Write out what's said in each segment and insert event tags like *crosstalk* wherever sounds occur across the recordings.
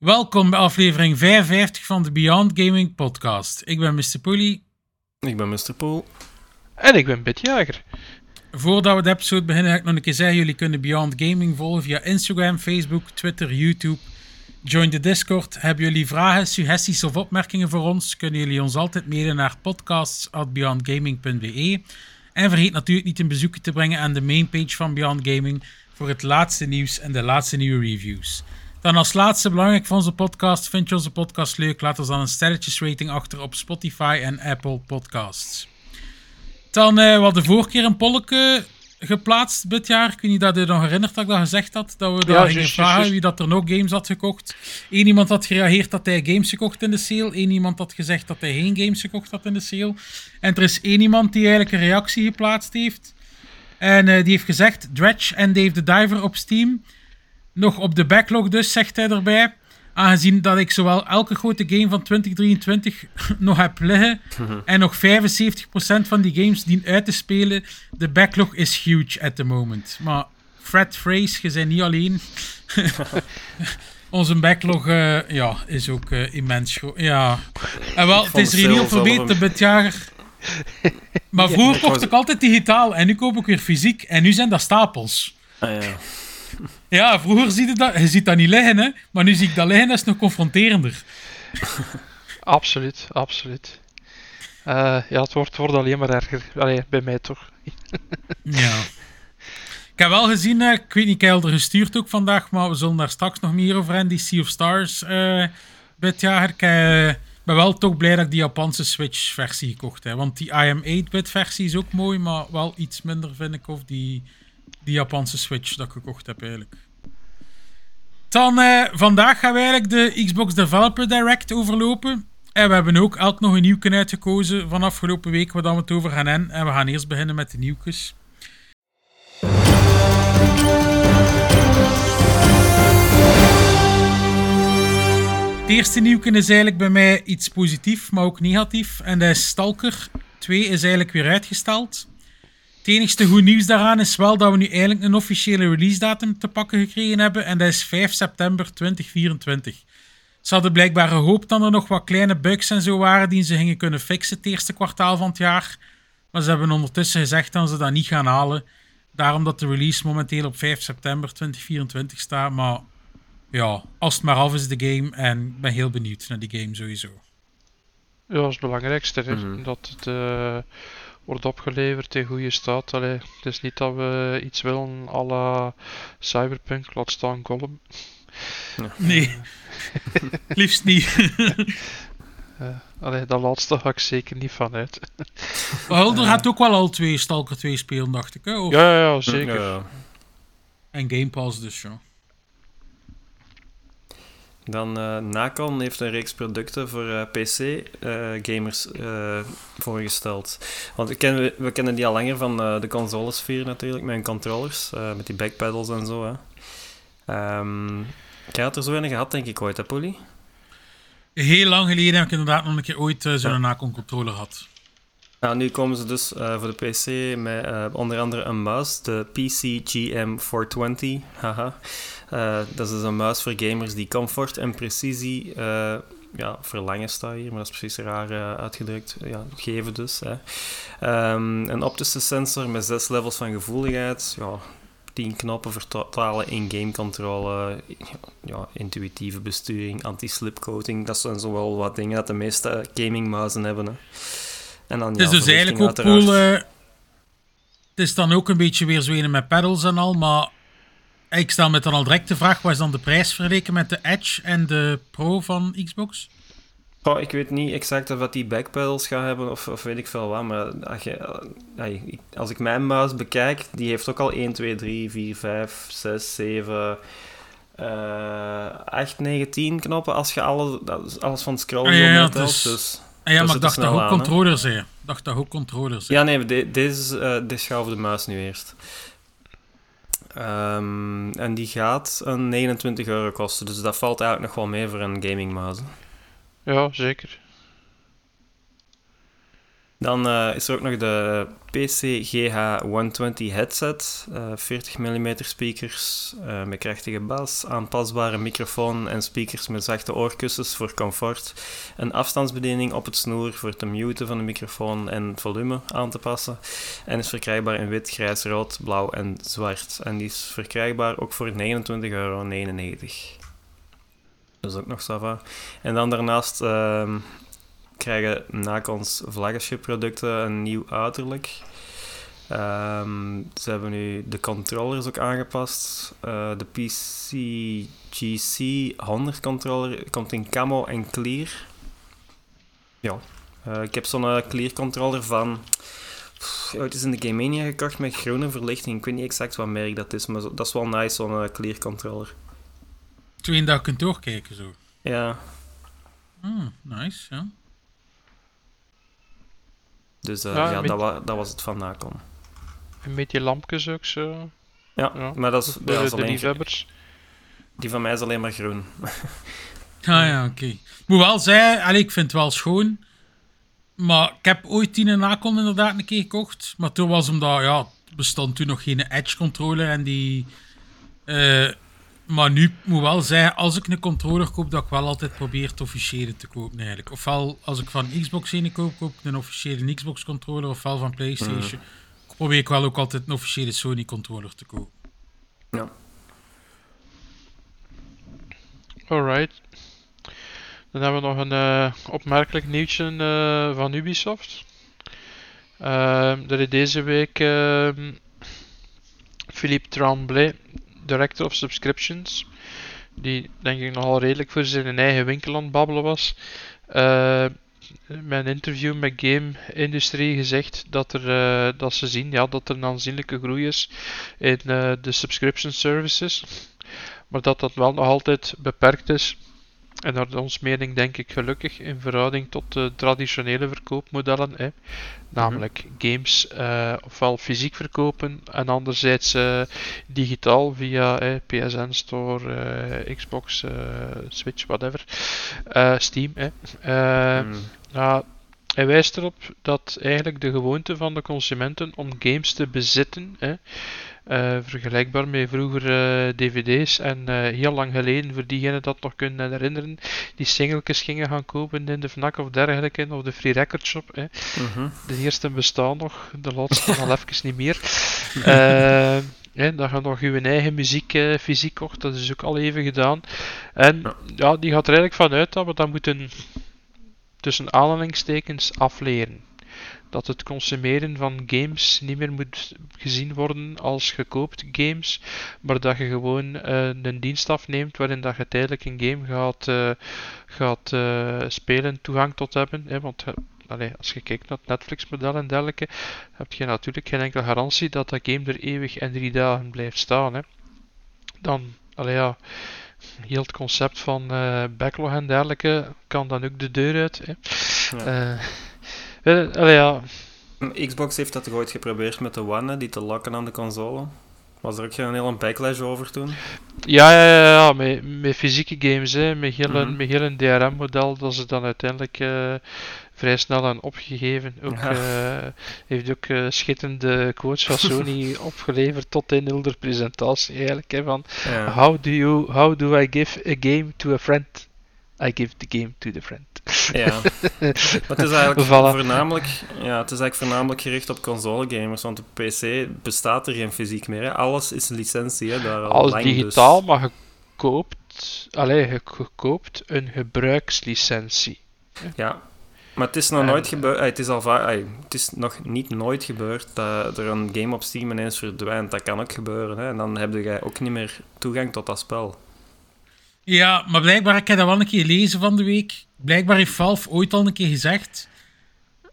Welkom bij aflevering 55 van de Beyond Gaming Podcast. Ik ben Mr. Pooley. Ik ben Mr. Pool. En ik ben Bitjager. Voordat we de episode beginnen, ga ik nog een keer zeggen: jullie kunnen Beyond Gaming volgen via Instagram, Facebook, Twitter, YouTube. Join de Discord. Hebben jullie vragen, suggesties of opmerkingen voor ons? Kunnen jullie ons altijd mailen naar podcasts.beyondgaming.be. En vergeet natuurlijk niet een bezoekje te brengen aan de mainpage van Beyond Gaming voor het laatste nieuws en de laatste nieuwe reviews. Dan als laatste belangrijk voor onze podcast. Vind je onze podcast leuk? Laat ons dan een sterretjesrating achter op Spotify en Apple Podcasts. Dan eh we hadden vorige keer een polletje geplaatst dit jaar. Ik weet niet dat je nog herinnert dat ik dat gezegd had. Dat we daar Ja, gingen vragen wie dat er nog games had gekocht. Eén iemand had gereageerd dat hij games gekocht in de sale. Eén iemand had gezegd dat hij geen games gekocht had in de sale. En er is één iemand die eigenlijk een reactie geplaatst heeft. En eh, die heeft gezegd, Dredge en Dave the Diver op Steam. Nog op de backlog dus, zegt hij erbij. Aangezien dat ik zowel elke grote game van 2023 *laughs* nog heb liggen en nog 75% van die games dien uit te spelen, de backlog is huge at the moment. Maar Fred Phrase, je bent niet alleen. *laughs* Onze backlog eh, ja, is ook eh, immens groot. Ja. En wel, het is er hier niet verbeterd dit jaar. Maar vroeger kocht ik altijd digitaal en nu koop ik weer fysiek. En nu zijn dat stapels. Ah, ja. Ja, vroeger zie je dat, je ziet dat niet liggen, hè. Maar nu zie ik dat liggen, dat is nog confronterender. *laughs* Absoluut, absoluut. Eh, ja, het wordt, wordt alleen maar erger. Allee, bij mij toch. *laughs* Ja. Ik heb wel gezien, eh, ik weet niet, ik er gestuurd ook vandaag, maar we zullen daar straks nog meer over hebben, die Sea of Stars bitjager. Ik ben wel toch blij dat ik die Japanse Switch-versie gekocht heb. Want die IM 8-bit-versie is ook mooi, maar wel iets minder vind ik of die, die Japanse Switch dat ik gekocht heb eigenlijk. Dan eh, vandaag gaan we eigenlijk de Xbox Developer Direct overlopen. En we hebben ook elk nog een nieuwke uitgekozen van afgelopen week waar we het over gaan hebben. En we gaan eerst beginnen met de nieuwtjes. Het eerste nieuwke is eigenlijk bij mij iets positief, maar ook negatief. En dat is Stalker 2 is eigenlijk weer uitgesteld. Het enigste goed nieuws daaraan is wel dat we nu eigenlijk een officiële release datum te pakken gekregen hebben. En dat is 5 september 2024. Ze hadden blijkbaar gehoopt dat er nog wat kleine bugs en zo waren die ze gingen kunnen fixen het eerste kwartaal van het jaar. Maar ze hebben ondertussen gezegd dat ze dat niet gaan halen. Daarom dat de release momenteel op 5 september 2024 staat. Maar ja, als het maar af is de game. En ik ben heel benieuwd naar die game sowieso. Ja, dat is het belangrijkste. hè. Mhm. Dat het eh, wordt opgeleverd in goede staat. Allee, het is niet dat we iets willen à la Cyberpunk, laat staan Gollum. Nee, *laughs* liefst niet. *laughs* Eh, allee, dat laatste ga ik zeker niet van uit. Hulder gaat ook wel al twee Stalker 2 spelen, dacht ik. Hè? Of- Ja, ja, ja, zeker. Ja. En Game Pass dus, ja. Dan eh Nacon heeft een reeks producten voor PC-gamers voorgesteld. Want we kennen, we kennen die al langer van eh, de consolesfeer natuurlijk, met hun controllers, eh, met die backpedals en zo. Hè. Ehm, jij had er zo een gehad, denk ik, ooit, hè, Polly? Heel lang geleden heb ik inderdaad nog een keer ooit eh, zo'n Ja. Nacon controller gehad. Nou, nu komen ze dus eh, voor de PC met eh, onder andere een muis, de PC GM420. Haha. Eh, dat is dus een muis voor gamers die comfort en precisie ja, verlangen staat hier, maar dat is precies raar uitgedrukt. Ja, geven dus. Hè. Ehm, een optische sensor met zes levels van gevoeligheid. Ja, 10 knoppen voor totale in-game controle, ja, intuïtieve besturing, anti-slip coating. Dat zijn zowel wat dingen dat de meeste gamingmuizen hebben. Hè. En dan, Het is ja, dus eigenlijk ook cool. uiteraard. eh, het is dan ook een beetje weer zo een met pedals en al, maar ik stel me dan al direct de vraag: wat is dan de prijs vergeleken met de Edge en de Pro van Xbox? Oh, ik weet niet exact of dat die backpedals gaat hebben of, of weet ik veel wat, maar als, je, als ik mijn muis bekijk, die heeft ook al 1, 2, 3, 4, 5, 6, 7, eh 8, 9, 10 knoppen als je alle, dat is alles van scrollen Ah, ja, dus- dus... Ah, ja, maar ik dacht dat ook zijn. Ik dacht dat ook controllers zijn. Ja, nee, de, deze, eh deze schuiven de muis nu eerst. Ehm, en die gaat een 29 euro kosten, dus dat valt eigenlijk nog wel mee voor een gamingmuis. hè. Ja, zeker. Dan eh, is er ook nog de PC GH120 headset. eh 40 mm speakers eh, met krachtige bas, aanpasbare microfoon en speakers met zachte oorkussens voor comfort. Een afstandsbediening op het snoer voor te muten van de microfoon en het volume aan te passen. En is verkrijgbaar in wit, grijs, rood, blauw en zwart. En die is verkrijgbaar ook voor 29,99 euro. Dat is ook nog Sava. En dan daarnaast ehm, krijgen Nakon's flagship producten een nieuw uiterlijk. Ehm, ze hebben nu de controllers ook aangepast. Eh, de PCGC 100 controller komt in camo en clear. Ja, Eh, ik heb zo'n eh, clear controller van. Pff, ooit is in de Game Mania gekocht met groene verlichting. Ik weet niet exact wat merk dat is, maar zo- dat is wel nice, zo'n eh, clear controller. Toen je daar kunt doorkijken zo. Ja, Hmm, nice, ja. Dus eh, Ja, ja, met- dat, wa- dat was het van Nacon. En met die lampjes ook zo. Ja, Ja. maar dat is, De, dat is de alleen, liefhebbers. die van mij is alleen maar groen. Ah ja, oké. Moet wel zeggen, allee, ik vind het wel schoon. Maar ik heb ooit die Nacon inderdaad een keer gekocht. Maar toen was omdat, ja, er bestond toen nog geen Edge controller en die... eh, maar nu moet wel zeggen, als ik een controller koop, dat ik wel altijd probeer het officiële te kopen eigenlijk. Ofwel, als ik van Xbox een koop, koop ik een officiële Xbox controller, ofwel van Playstation. Probeer ik wel ook altijd een officiële Sony controller te kopen. Alright. Dan hebben we nog een eh, opmerkelijk nieuwtje eh, van Ubisoft. Ehm, er is deze week ehm, Philippe Tremblay, Director of Subscriptions, die denk ik nogal redelijk voor zijn eigen winkel aan het babbelen was, met een interview met Game Industrie gezegd dat, er, eh, dat ze zien ja, dat er een aanzienlijke groei is in eh, de subscription services maar dat dat wel nog altijd beperkt is. En naar ons mening denk ik gelukkig in verhouding tot de traditionele verkoopmodellen. Hè. Namelijk games eh, ofwel fysiek verkopen en anderzijds eh, digitaal via PSN Store, eh, Xbox, Switch, whatever. Steam. Hè. Mm. ja, hij wijst erop dat eigenlijk de gewoonte van de consumenten om games te bezitten, hè, eh, vergelijkbaar met vroeger eh, dvd's en eh, heel lang geleden, voor diegenen dat nog kunnen herinneren, die singeltjes gingen gaan kopen in de FNAC of dergelijke, of de Free Record Shop. Hè. Mhm. De eerste bestaan nog, de laatste *laughs* al even niet meer. Hè, dat je nog je eigen muziek eh, fysiek kocht, dat is ook al even gedaan. En Ja. ja, die gaat er eigenlijk vanuit dat we dat moeten tussen aanhalingstekens afleren. Dat het consumeren van games niet meer moet gezien worden als gekoopt games, maar dat je gewoon eh, een dienst afneemt waarin dat je tijdelijk een game gaat, eh, gaat eh, spelen, toegang tot hebben. Hè, want allee, als je kijkt naar het Netflix-model en dergelijke, heb je natuurlijk geen enkele garantie dat dat game er eeuwig en drie dagen blijft staan. Hè. Dan, allee, ja, heel het concept van backlog en dergelijke kan dan ook de deur uit. Hè. Ja. Eh, allee, ja, Xbox heeft dat toch ooit geprobeerd met de One, hè, die te lokken aan de console. Was er ook geen hele backlash over toen? Ja, ja, ja, ja met, met fysieke games, hè, met heel een, met heel een DRM-model, dat ze dan uiteindelijk eh, vrij snel aan opgegeven. Ook, Ja. eh, heeft ook eh, schitterende quotes van *laughs* Sony opgeleverd tot in heel de presentatie eigenlijk. Hè, van, Ja. how, do you, how do I give a game to a friend? I give the game to the friend. Ja. *laughs* Maar het is eigenlijk Voilà. voornamelijk, ja, het is eigenlijk voornamelijk gericht op console gamers, want op PC bestaat er geen fysiek meer. Hè. Alles is licentie, hè, daar al Als lang, digitaal, dus- maar je koopt, allee, je je koopt een gebruikslicentie. Ja. Maar het is nog En- nooit gebeurd, eh, het is al eh, het is nog niet nooit gebeurd dat er een game op Steam ineens verdwijnt. Dat kan ook gebeuren, hè. En dan heb je ook niet meer toegang tot dat spel. Ja, maar blijkbaar, ik heb dat wel een keer gelezen van de week. Blijkbaar heeft Valve ooit al een keer gezegd.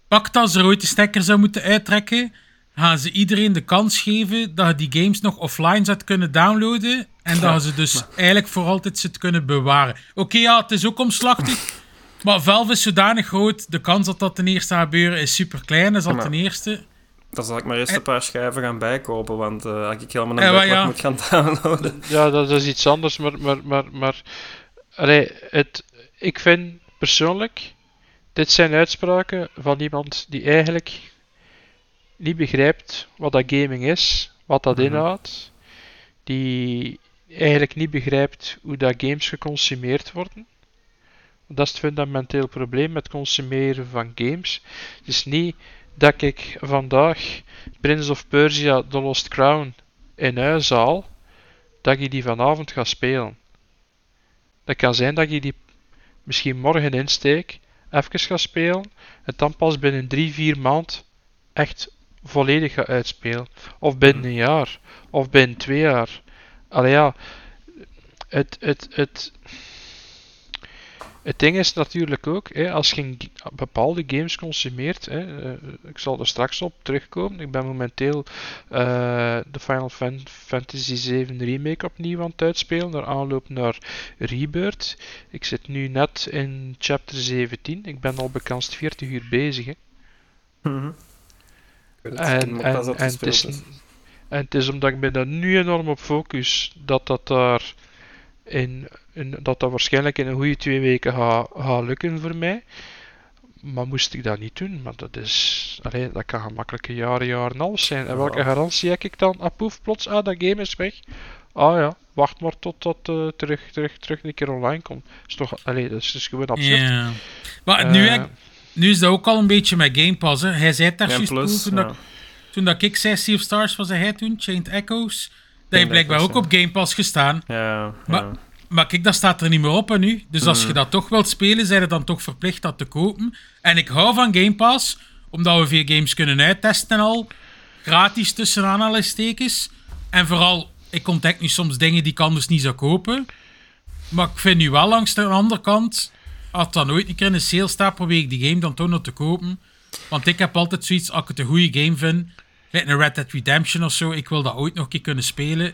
Pak als ze er ooit de stekker zou moeten uittrekken, gaan ze iedereen de kans geven dat je die games nog offline zou kunnen downloaden. En dat ze dus *laughs* eigenlijk voor altijd zit kunnen bewaren. Oké, ja, het is ook omslachtig. *laughs* Maar Valve is zodanig groot, de kans dat dat ten eerste gaat gebeuren is super klein. Dat is al ten eerste. Dan zal ik maar eerst een paar schijven gaan bijkopen, want eh, als ik helemaal een backlog ja. moet gaan *laughs* downloaden. Ja, dat is iets anders, maar, maar, maar, maar allee, het, ik vind persoonlijk, dit zijn uitspraken van iemand die eigenlijk niet begrijpt wat dat gaming is, wat dat Mhm. inhoudt, die eigenlijk niet begrijpt hoe dat games geconsumeerd worden. Dat is het fundamenteel probleem met consumeren van games. Het is niet dat ik vandaag Prince of Persia The Lost Crown in huis haal, dat je die vanavond gaat spelen. Dat kan zijn dat je die misschien morgen insteek, even gaat spelen, en dan pas binnen 3-4 maand echt volledig gaat uitspelen. Of binnen een jaar, of binnen twee jaar. Allee ja, het, het, het, het ding is natuurlijk ook, hè, als je bepaalde games consumeert, hè, eh, ik zal er straks op terugkomen. Ik ben momenteel eh, de Final Fan- Fantasy 7 Remake opnieuw aan het uitspelen, naar aanloop naar Rebirth. Ik zit nu net in chapter 17. Ik ben al bekend 40 uur bezig. Hè. Het, ik En, het is, dus. en het is omdat ik me daar nu enorm op focus dat dat daar in, in, dat dat waarschijnlijk in een goede twee weken gaat ga lukken voor mij. Maar moest ik dat niet doen, maar dat is, allee, dat kan gemakkelijk een jaar, een jaar en half zijn. En welke garantie heb ik dan? Ah, poef, plots, ah, dat game is weg. Ah ja, wacht maar tot dat eh, terug, terug, terug een keer online komt. Is toch, allee, dat is, dus gewoon absurd. Ja. Maar nu, Eh, heb- nu is dat ook al een beetje met Game Pass. Hè. Hij zei het daar juist toen, ja. dat, toen dat ik zei Sea of Stars, was hij toen, Chained Echoes. Dat heeft blijkbaar ook op Game Pass gestaan. Ja, Maar- ja. Maar kijk, dat staat er niet meer op hè, nu. Dus als Mhm. je dat toch wilt spelen, zijn je dan toch verplicht dat te kopen. En ik hou van Game Pass, omdat we veel games kunnen uittesten en al. Gratis tussen aanhalingstekens. En vooral, ik ontdek nu soms dingen die ik anders niet zou kopen. Maar ik vind nu wel langs de andere kant, als dat nooit een keer in een sale staat, probeer ik die game dan toch nog te kopen. Want ik heb altijd zoiets, als ik het een goede game vind, gelijk een Red Dead Redemption of zo, ik wil dat ooit nog een keer kunnen spelen.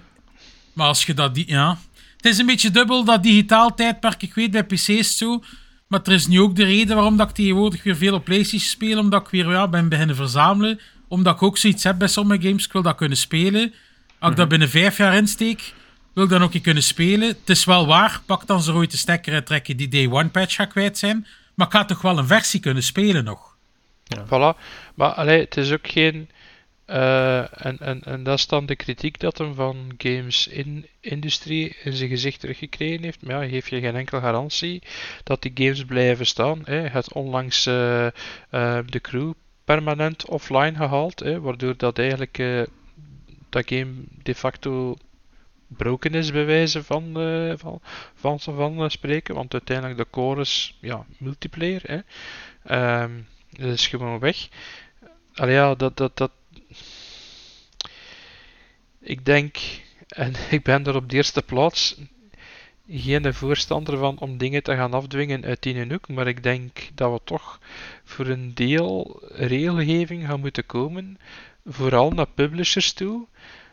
Maar als je dat... Die, ja. Het is een beetje dubbel, dat digitaal tijdperk. Ik weet, bij PC's zo. Maar er is nu ook de reden waarom dat ik tegenwoordig weer veel op PlayStation speel. Omdat ik weer ja, ben beginnen verzamelen. Omdat ik ook zoiets heb bij sommige games. Ik wil dat kunnen spelen. Als ik dat binnen vijf jaar insteek, wil ik dan ook een kunnen spelen. Het is wel waar, pak dan zo ooit de stekker uittrekken die Day One patch gaat kwijt zijn. Maar ik ga toch wel een versie kunnen spelen nog. Voilà. Maar allee, het is ook geen. Eh, en, en, en dat is dan de kritiek dat hem van games in industrie in zijn gezicht teruggekregen heeft. Maar ja, geef je geen enkele garantie dat die games blijven staan. Hè. Het onlangs eh, eh, de crew permanent offline gehaald, hè, waardoor dat eigenlijk dat game de facto broken is bij wijze van, van, van, van, spreken. Want uiteindelijk de core is ja, multiplayer. Hè. Ehm, dat is gewoon weg. Allee, ja, dat, dat, dat... Ik denk, en *laughs* ik ben er op de eerste plaats geen voorstander van om dingen te gaan afdwingen uit die hoek, maar ik denk dat we toch voor een deel regelgeving gaan moeten komen, vooral naar publishers toe,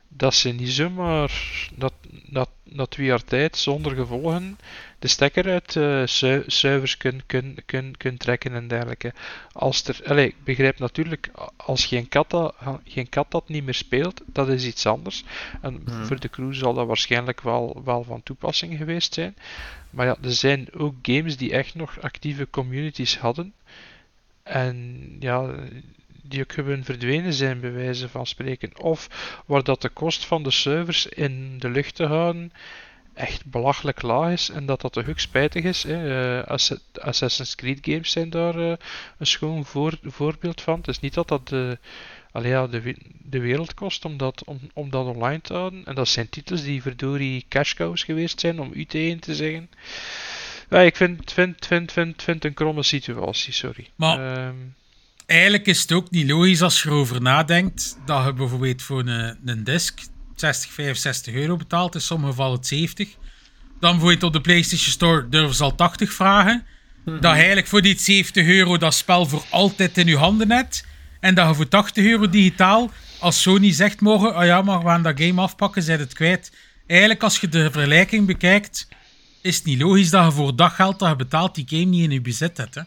dat ze niet zomaar dat, dat, dat twee jaar tijd zonder gevolgen de stekker uit su- servers kunnen kun, kun, kun trekken en dergelijke. Als er, allez, ik begrijp natuurlijk, als geen kat, dat, geen kat dat niet meer speelt, dat is iets anders. En Mhm. voor de crew zal dat waarschijnlijk wel, wel van toepassing geweest zijn. Maar ja, er zijn ook games die echt nog actieve communities hadden. En ja, die ook gewoon verdwenen zijn, bij wijze van spreken. Of waar dat de kost van de servers in de lucht te houden echt belachelijk laag is en dat dat toch ook spijtig is. Hè. Eh, Ass- Assassin's Creed games zijn daar eh, een schoon voor, voorbeeld van. Het is niet dat dat de, ja, de, de wereld kost om dat, om, om dat online te houden. En dat zijn titels die verdorie cash cows geweest zijn, om UT1 te zeggen. Ja, ik vind, vind, vind, vind, vind een kromme situatie, sorry. Maar- Ehm, Eigenlijk is het ook niet logisch als je erover nadenkt dat je bijvoorbeeld voor een, een disc 60, 65 euro betaalt, in sommige gevallen het 70. Dan bijvoorbeeld op de PlayStation Store durven ze al 80 vragen. Dat je eigenlijk voor die 70 euro dat spel voor altijd in je handen hebt. En dat je voor 80 euro digitaal, als Sony zegt morgen, oh ja, maar we gaan dat game afpakken, zijn het kwijt. Eigenlijk, als je de vergelijking bekijkt, is het niet logisch dat je voor dat geld dat je betaalt die game niet in je bezit hebt. Hè?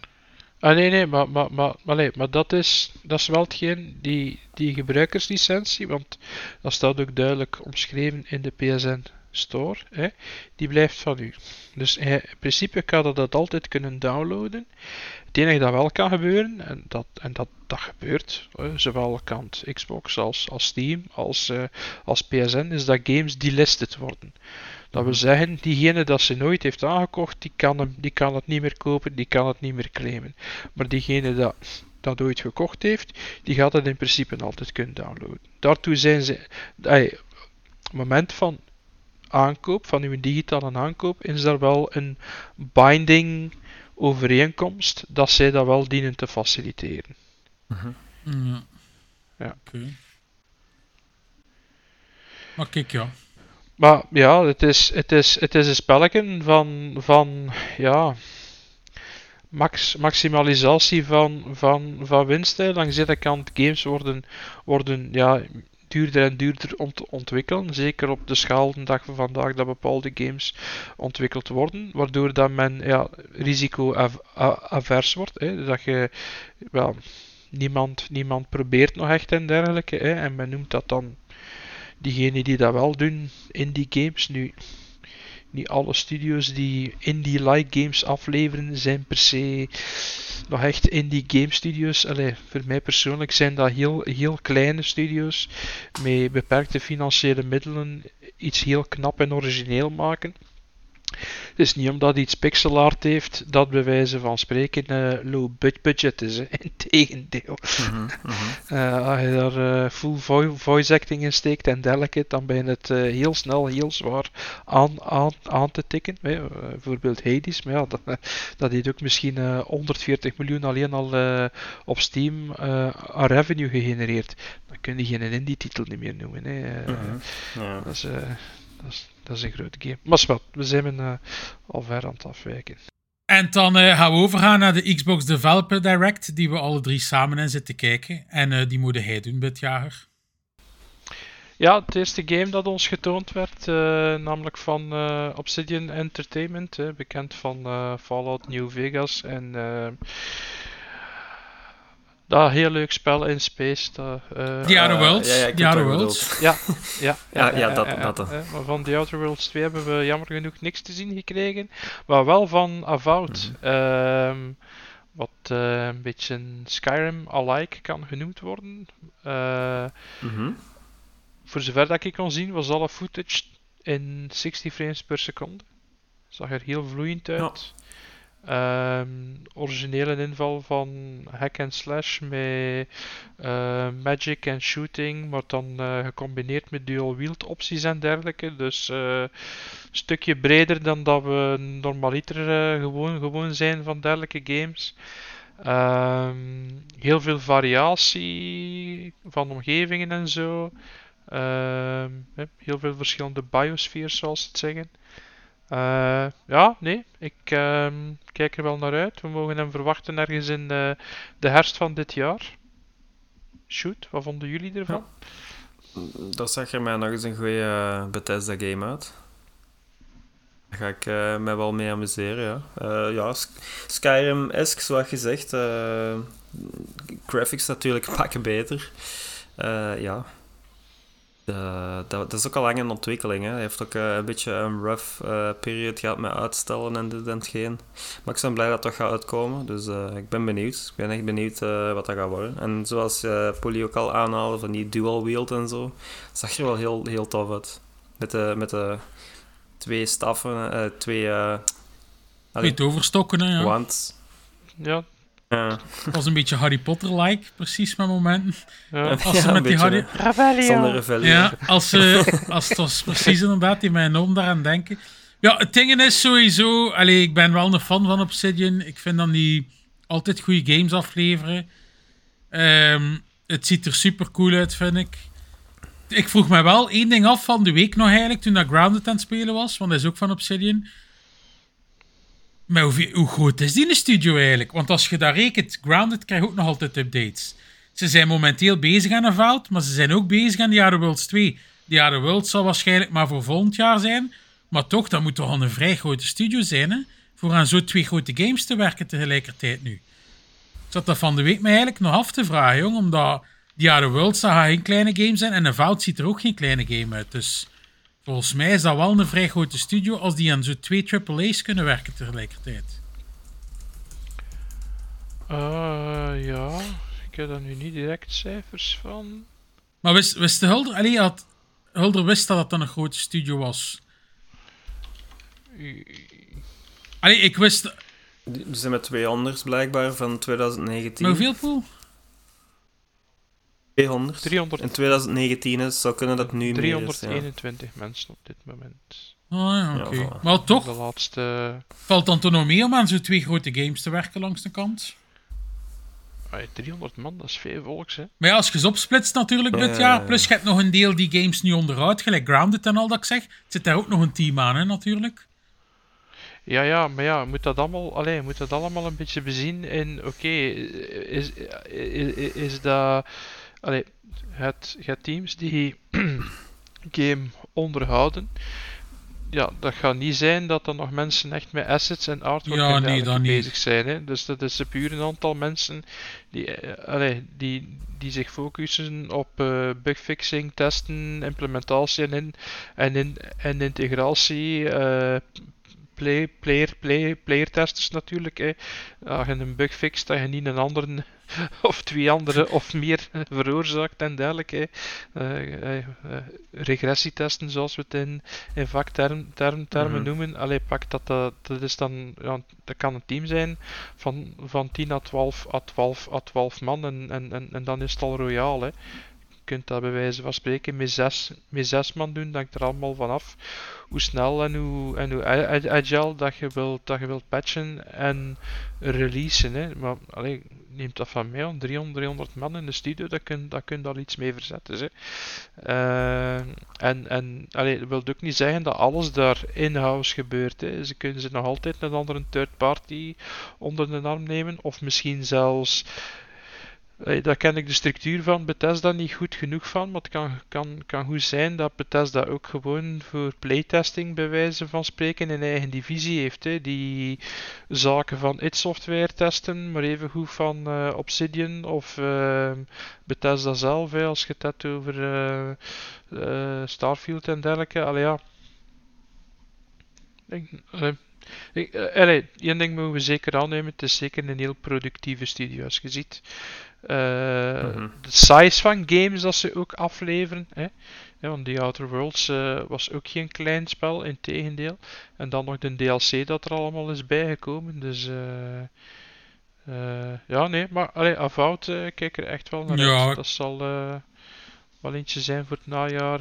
Ah, nee, nee, maar, maar, maar, nee, maar dat, is, dat is wel hetgeen, die, die gebruikerslicentie, want dat staat ook duidelijk omschreven in de PSN Store, hè, die blijft van u. Dus in principe kan je dat altijd kunnen downloaden. Het enige dat wel kan gebeuren, en dat, en dat, dat gebeurt, hè, zowel kant Xbox als, als Steam als, eh, als PSN, is dat games delisted worden. Dat wil zeggen, diegene dat ze nooit heeft aangekocht, die kan, hem, die kan het niet meer kopen, die kan het niet meer claimen. Maar diegene dat dat ooit gekocht heeft, die gaat het in principe altijd kunnen downloaden. Daartoe zijn ze, het moment van aankoop, van uw digitale aankoop, is er wel een binding overeenkomst dat zij dat wel dienen te faciliteren. Ja. Ja. Oké. Maar kijk, ja. Maar ja, het is, het is, het is een spelletje van, van ja, max, maximalisatie van, van, van winst. hè. Langs de kant, games worden, worden ja, duurder en duurder om te ontwikkelen. Zeker op de schaal de van vandaag dat bepaalde games ontwikkeld worden. Waardoor dat men ja, risico-avers wordt. Hè. Dat je, wel, niemand, niemand probeert nog echt en dergelijke. Hè. En men noemt dat dan diegenen die dat wel doen, indie games. Nu, niet alle studios die indie-like games afleveren zijn per se nog echt indie game studios. Allee, voor mij persoonlijk zijn dat heel, heel kleine studios met beperkte financiële middelen iets heel knap en origineel maken. Het is niet omdat iets pixel art heeft dat bij wijze van spreken eh, low bud- budget is. Hè. *laughs* Integendeel. Eh, als je daar eh, full vo- voice acting in steekt en dergelijke, dan ben je het heel snel, heel zwaar aan, aan, aan te tikken. Hè. Bijvoorbeeld Hades, maar ja, *laughs* dat, dat heeft ook misschien eh, 140 miljoen alleen al op Steam aan revenue gegenereerd. Dan kun je geen indie-titel niet meer noemen. Hè. Ja. dat, is, eh, dat, is, dat is een grote game. Maar wat, we zijn eh, al ver aan het afwijken. En dan eh, gaan we overgaan naar de Xbox Developer Direct, die we alle drie samen in zitten kijken. En eh, die moet hij doen, Bitjager. Ja, het eerste game dat ons getoond werd, namelijk van Obsidian Entertainment, bekend van Fallout New Vegas en dat heel leuk spel in space. Dat, eh, The Outer Eh, Worlds. ja, ja, The Outer Worlds. *laughs* ja, ja, Ja, ja, dat- dat dan. eh, maar van The Outer Worlds 2 hebben we jammer genoeg niks te zien gekregen, maar wel van Avowed. Mhm. Ehm, wat eh, een beetje een Skyrim-alike kan genoemd worden. Eh, Mhm. voor zover dat ik kon zien, was alle footage in 60 frames per seconde. Zag er heel vloeiend uit. Ehm, originele inval van hack and slash met eh, magic en shooting, maar dan eh, gecombineerd met dual wield opties en dergelijke. Dus eh, een stukje breder dan dat we normaliter eh, gewoon, gewoon zijn van dergelijke games. Ehm, heel veel variatie van omgevingen en zo. Ehm, heel veel verschillende biosfeers, zoals ze het zeggen. Eh, ja, nee, ik ehm, kijk er wel naar uit. We mogen hem verwachten ergens in de, herfst van dit jaar. Shoot, wat vonden jullie ervan? Dat zag er mij nog eens een goede Bethesda game uit. Daar ga ik eh, mij wel mee amuseren, ja. Eh, ja, Sk- Skyrim-esque, zoals gezegd. eh graphics natuurlijk *laughs* pakken beter. Eh, ja. Eh, dat, dat is ook al lang in ontwikkeling. Hè. Hij heeft ook eh, een beetje een rough eh period gehad met uitstellen en dit en hetgeen. Maar ik ben blij dat het toch gaat uitkomen. Dus eh, ik ben benieuwd. Ik ben echt benieuwd eh, wat dat gaat worden. En zoals eh Polly ook al aanhaalde, van die dual wield en zo. Zag er wel heel, heel tof uit. Met de, met de twee staffen, eh, twee eh allee, Weet overstokken, hè, ja. wands. Ja, Ja. Het was een beetje Harry Potter-like, precies met momenten. ja. Als ze Ja, met die Harry... Ja, als, ze, als het was precies inderdaad die mij enorm daaraan denken. Ja, het ding is sowieso... Allee, ik ben wel een fan van Obsidian. Ik vind dat die altijd goede games afleveren. Ehm, het ziet er super cool uit, vind ik. ik vroeg me wel één ding af van de week nog eigenlijk, toen dat Grounded aan het spelen was, want dat is ook van Obsidian. Maar hoe, hoe groot is die studio eigenlijk? Want als je daar rekent, Grounded krijgt ook nog altijd updates. Ze zijn momenteel bezig aan een veld, maar ze zijn ook bezig aan The Outer Worlds 2. The Outer Worlds zal waarschijnlijk maar voor volgend jaar zijn, maar toch, dat moet toch al een vrij grote studio zijn, hè? Voor aan zo twee grote games te werken tegelijkertijd nu. Ik zat dat van de week mij eigenlijk nog af te vragen, jong, omdat The Outer Worlds gaat geen kleine game zijn en een veld ziet er ook geen kleine game uit. Dus volgens mij is dat wel een vrij grote studio als die aan zo twee AAA's kunnen werken tegelijkertijd. Eh, ja, ik heb daar nu niet direct cijfers van. Maar wist, wist de Hulder, allee, had, Hulder wist dat het dan een grote studio was. Allee, ik wist... Die zijn met twee anders blijkbaar van 2019. Maar hoeveel, Poel? 200. 300, In 2019 is, zou kunnen dat nu meer is. Ja. 321 mensen op dit moment. Oh ja, oké. Ja, voilà. Maar De toch, laatste... valt dan toch nog mee om aan zo'n twee grote games te werken langs de kant? Ay, 300 man, dat is veel volks, hè. Maar ja, als je ze opsplitst natuurlijk dit Ja. jaar, plus je hebt nog een deel die games nu onderhoudt, gelijk Grounded en al dat ik zeg, zit daar ook nog een team aan, hè, natuurlijk. Ja, ja, maar ja, moet dat allemaal, allee, je moet dat allemaal een beetje bezien in, oké, is, is, is dat, allee, het, je hebt teams die *clears throat* game onderhouden. Ja, dat gaat niet zijn dat er nog mensen echt met assets en artwork Ja, en nee, dat niet. bezig zijn. Hè. Dus dat is puur een aantal mensen die, eh, allee, die, die zich focussen op eh, bugfixing, testen, implementatie en, in, en, in, en integratie. eh, play, player, play, player testers natuurlijk. Hè. Als je een bug fixt, dat je niet een andere *laughs* of twee andere of meer *laughs* veroorzaakt en dergelijke. Eh, eh, eh, regressietesten, zoals we het in, in vaktermen term, termen Mhm. noemen. Allee, pak dat, dat, dat is dan, ja, dat kan een team zijn van, van 10 à 12 à 12 à 12 man en, en, en, en dan is het al royaal. Hè. Je kunt dat bij wijze van spreken met zes, met zes man doen, dat hangt er allemaal vanaf hoe snel en hoe, en hoe agile dat je wilt, dat je wilt patchen en releasen. Hè. Maar allee, neemt dat van mij aan, 300, 300 man in de studio, dat kun, dat kun je iets mee verzetten. Hè. Eh, en en allee, dat wil ook niet zeggen dat alles daar in-house gebeurt. Hè. Ze kunnen ze nog altijd een andere third party onder de arm nemen, of misschien zelfs daar ken ik de structuur van Bethesda niet goed genoeg van, maar het kan, kan, kan goed zijn dat Bethesda ook gewoon voor playtesting bij wijze van spreken een eigen divisie heeft. Hè, die zaken van id Software testen, maar even goed van eh, Obsidian of ehm, Bethesda zelf, als je het hebt over eh, eh, Starfield en dergelijke. Allee, ja. Ik, ik, allee, één ding mogen we zeker aannemen, het is zeker een heel productieve studio als je ziet. Eh, Mhm. De size van games dat ze ook afleveren. Hè. Ja, want The Outer Worlds eh, was ook geen klein spel, in tegendeel. En dan nog de DLC dat er allemaal is bijgekomen. Dus eh, eh, ja, nee, maar allee, eh, kijk er echt wel naar Ja. uit. Dat zal eh, wel eentje zijn voor het najaar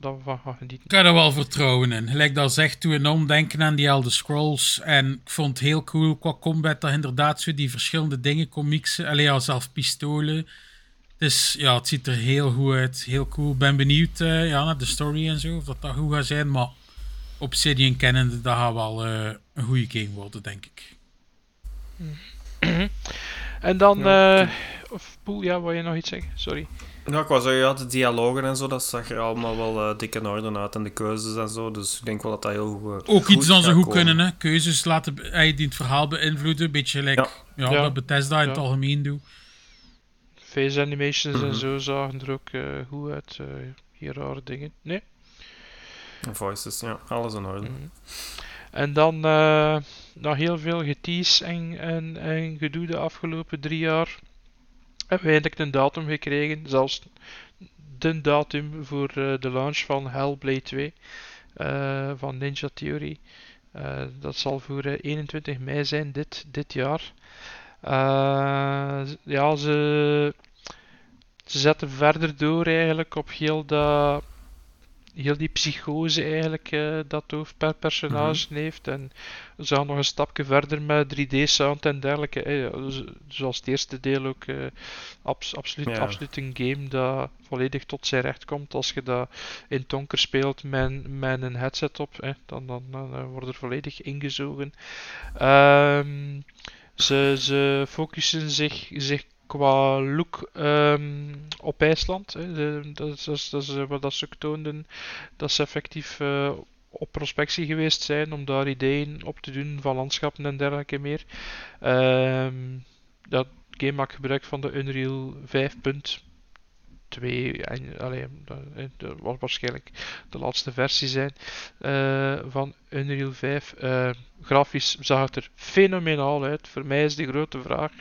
dat we van gaan genieten. Ik heb er wel vertrouwen in. Gelijk dat zegt, toen enorm denken aan die Elder Scrolls. En ik vond het heel cool qua combat dat inderdaad zo die verschillende dingen kon mixen. Alleen ja, zelf pistolen. Dus ja, het ziet er heel goed uit. Heel cool. Ben benieuwd eh, ja, naar de story en zo. Of dat dat goed gaat zijn. Maar Obsidian kennende, dat gaat wel eh, een goede game worden, denk ik. *clears throat* En dan, Ja, eh of Poel, ja, wou je nog iets zeggen? Sorry. Ja, ik wou zeggen, ja, de dialogen en zo, dat zag er allemaal wel eh, dik in orde uit. En de keuzes en zo, dus ik denk wel dat dat heel goed Ook iets dan ze goed komen. kunnen, hè. Keuzes laten eh, die het verhaal beïnvloeden. Een beetje gelijk ja. Ja. wat Bethesda in het Ja. algemeen doet. Face animations en Mhm. zo zagen er ook eh, goed uit. eh hier rare dingen. Nee. En Voices, ja, alles in orde. Mhm. En dan eh na heel veel getease en, en, en gedoe de afgelopen drie jaar hebben we eindelijk een datum gekregen. Zelfs de datum voor eh, de launch van Hellblade 2 eh, van Ninja Theory. Eh, dat zal voor eh, 21 mei zijn dit, dit jaar. Ja, ze, ze zetten verder door eigenlijk op heel dat heel die psychose eigenlijk eh, dat hoofd per personage heeft. En ze gaan nog een stapje verder met 3D-sound en dergelijke. eh, zoals het eerste deel ook eh, abs- absoluut, Ja. absoluut een game dat volledig tot zijn recht komt. Als je dat in donker speelt met, met een headset op, eh, dan, dan, dan wordt er volledig ingezogen. Ehm, ze, ze focussen zich, zich qua look ehm, op IJsland. Hè. Dat, is, dat, dat eh, wat dat ze toonden. Dat ze effectief eh, op prospectie geweest zijn om daar ideeën op te doen van landschappen en dergelijke meer. Ehm, dat game maakt gebruik van de Unreal 5.2 en allee, dat, eh, was waarschijnlijk de laatste versie zijn eh, van Unreal 5. Eh, grafisch zag het er fenomenaal uit. Voor mij is de grote vraag: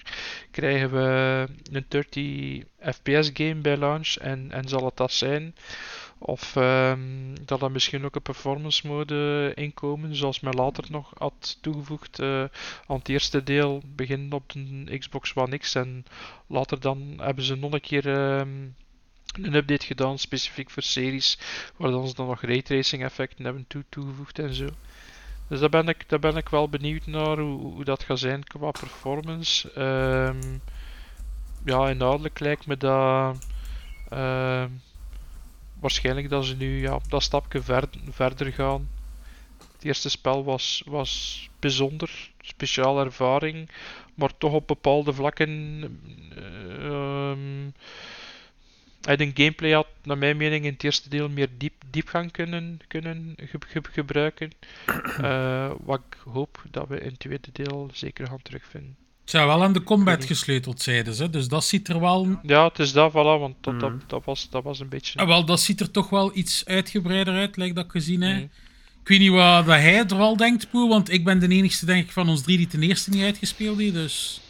krijgen we een 30 FPS game bij launch en, en zal het dat zijn? Of ehm, dat er misschien ook een performance mode inkomen, zoals men later nog had toegevoegd eh, aan het eerste deel, begin op de Xbox One X en later dan hebben ze nog een keer ehm, een update gedaan, specifiek voor series, waar dan ze dan nog raytracing effecten hebben toe toegevoegd en zo. Dus daar ben ik, daar ben ik wel benieuwd naar hoe, hoe dat gaat zijn qua performance. Ehm, ja, inhoudelijk lijkt me dat ehm, waarschijnlijk dat ze nu ja, dat stapje ver- verder gaan. Het eerste spel was, was bijzonder, speciale ervaring, maar toch op bepaalde vlakken. ehm uit een gameplay had, naar mijn mening, in het eerste deel meer diep, diepgang kunnen, kunnen ge- ge- gebruiken. *clears throat* Eh, wat ik hoop dat we in het tweede deel zeker gaan terugvinden. Het zou wel aan de combat gesleuteld zeiden ze, dus dat ziet er wel... Ja, het is dat, voilà, want dat, dat, dat, was, dat was een beetje... Ah, wel, dat ziet er toch wel iets uitgebreider uit, lijkt dat ik gezien heb. Mhm. Ik weet niet wat dat hij er al denkt, Poel, want ik ben de enigste, denk ik, van ons drie die ten eerste niet uitgespeeld heeft, dus...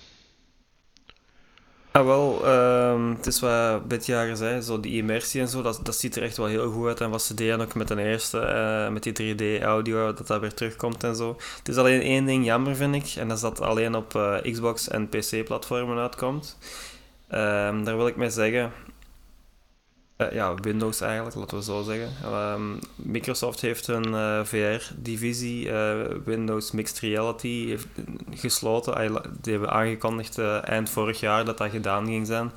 Ja, wel, ehm, het is wat Bit jaren zei, zo die immersie en zo, dat, dat ziet er echt wel heel goed uit. En wat ze deden ook met de eerste, eh, met die 3D-audio, dat dat weer terugkomt en zo. Het is alleen één ding jammer, vind ik, en dat is dat alleen op eh, Xbox en PC-platformen uitkomt. Ehm, daar wil ik mee zeggen... eh, ja, Windows eigenlijk, laten we zo zeggen. Ehm, Microsoft heeft hun eh, VR-divisie, eh, Windows Mixed Reality, heeft gesloten. Die hebben aangekondigd eind vorig jaar dat dat gedaan ging zijn.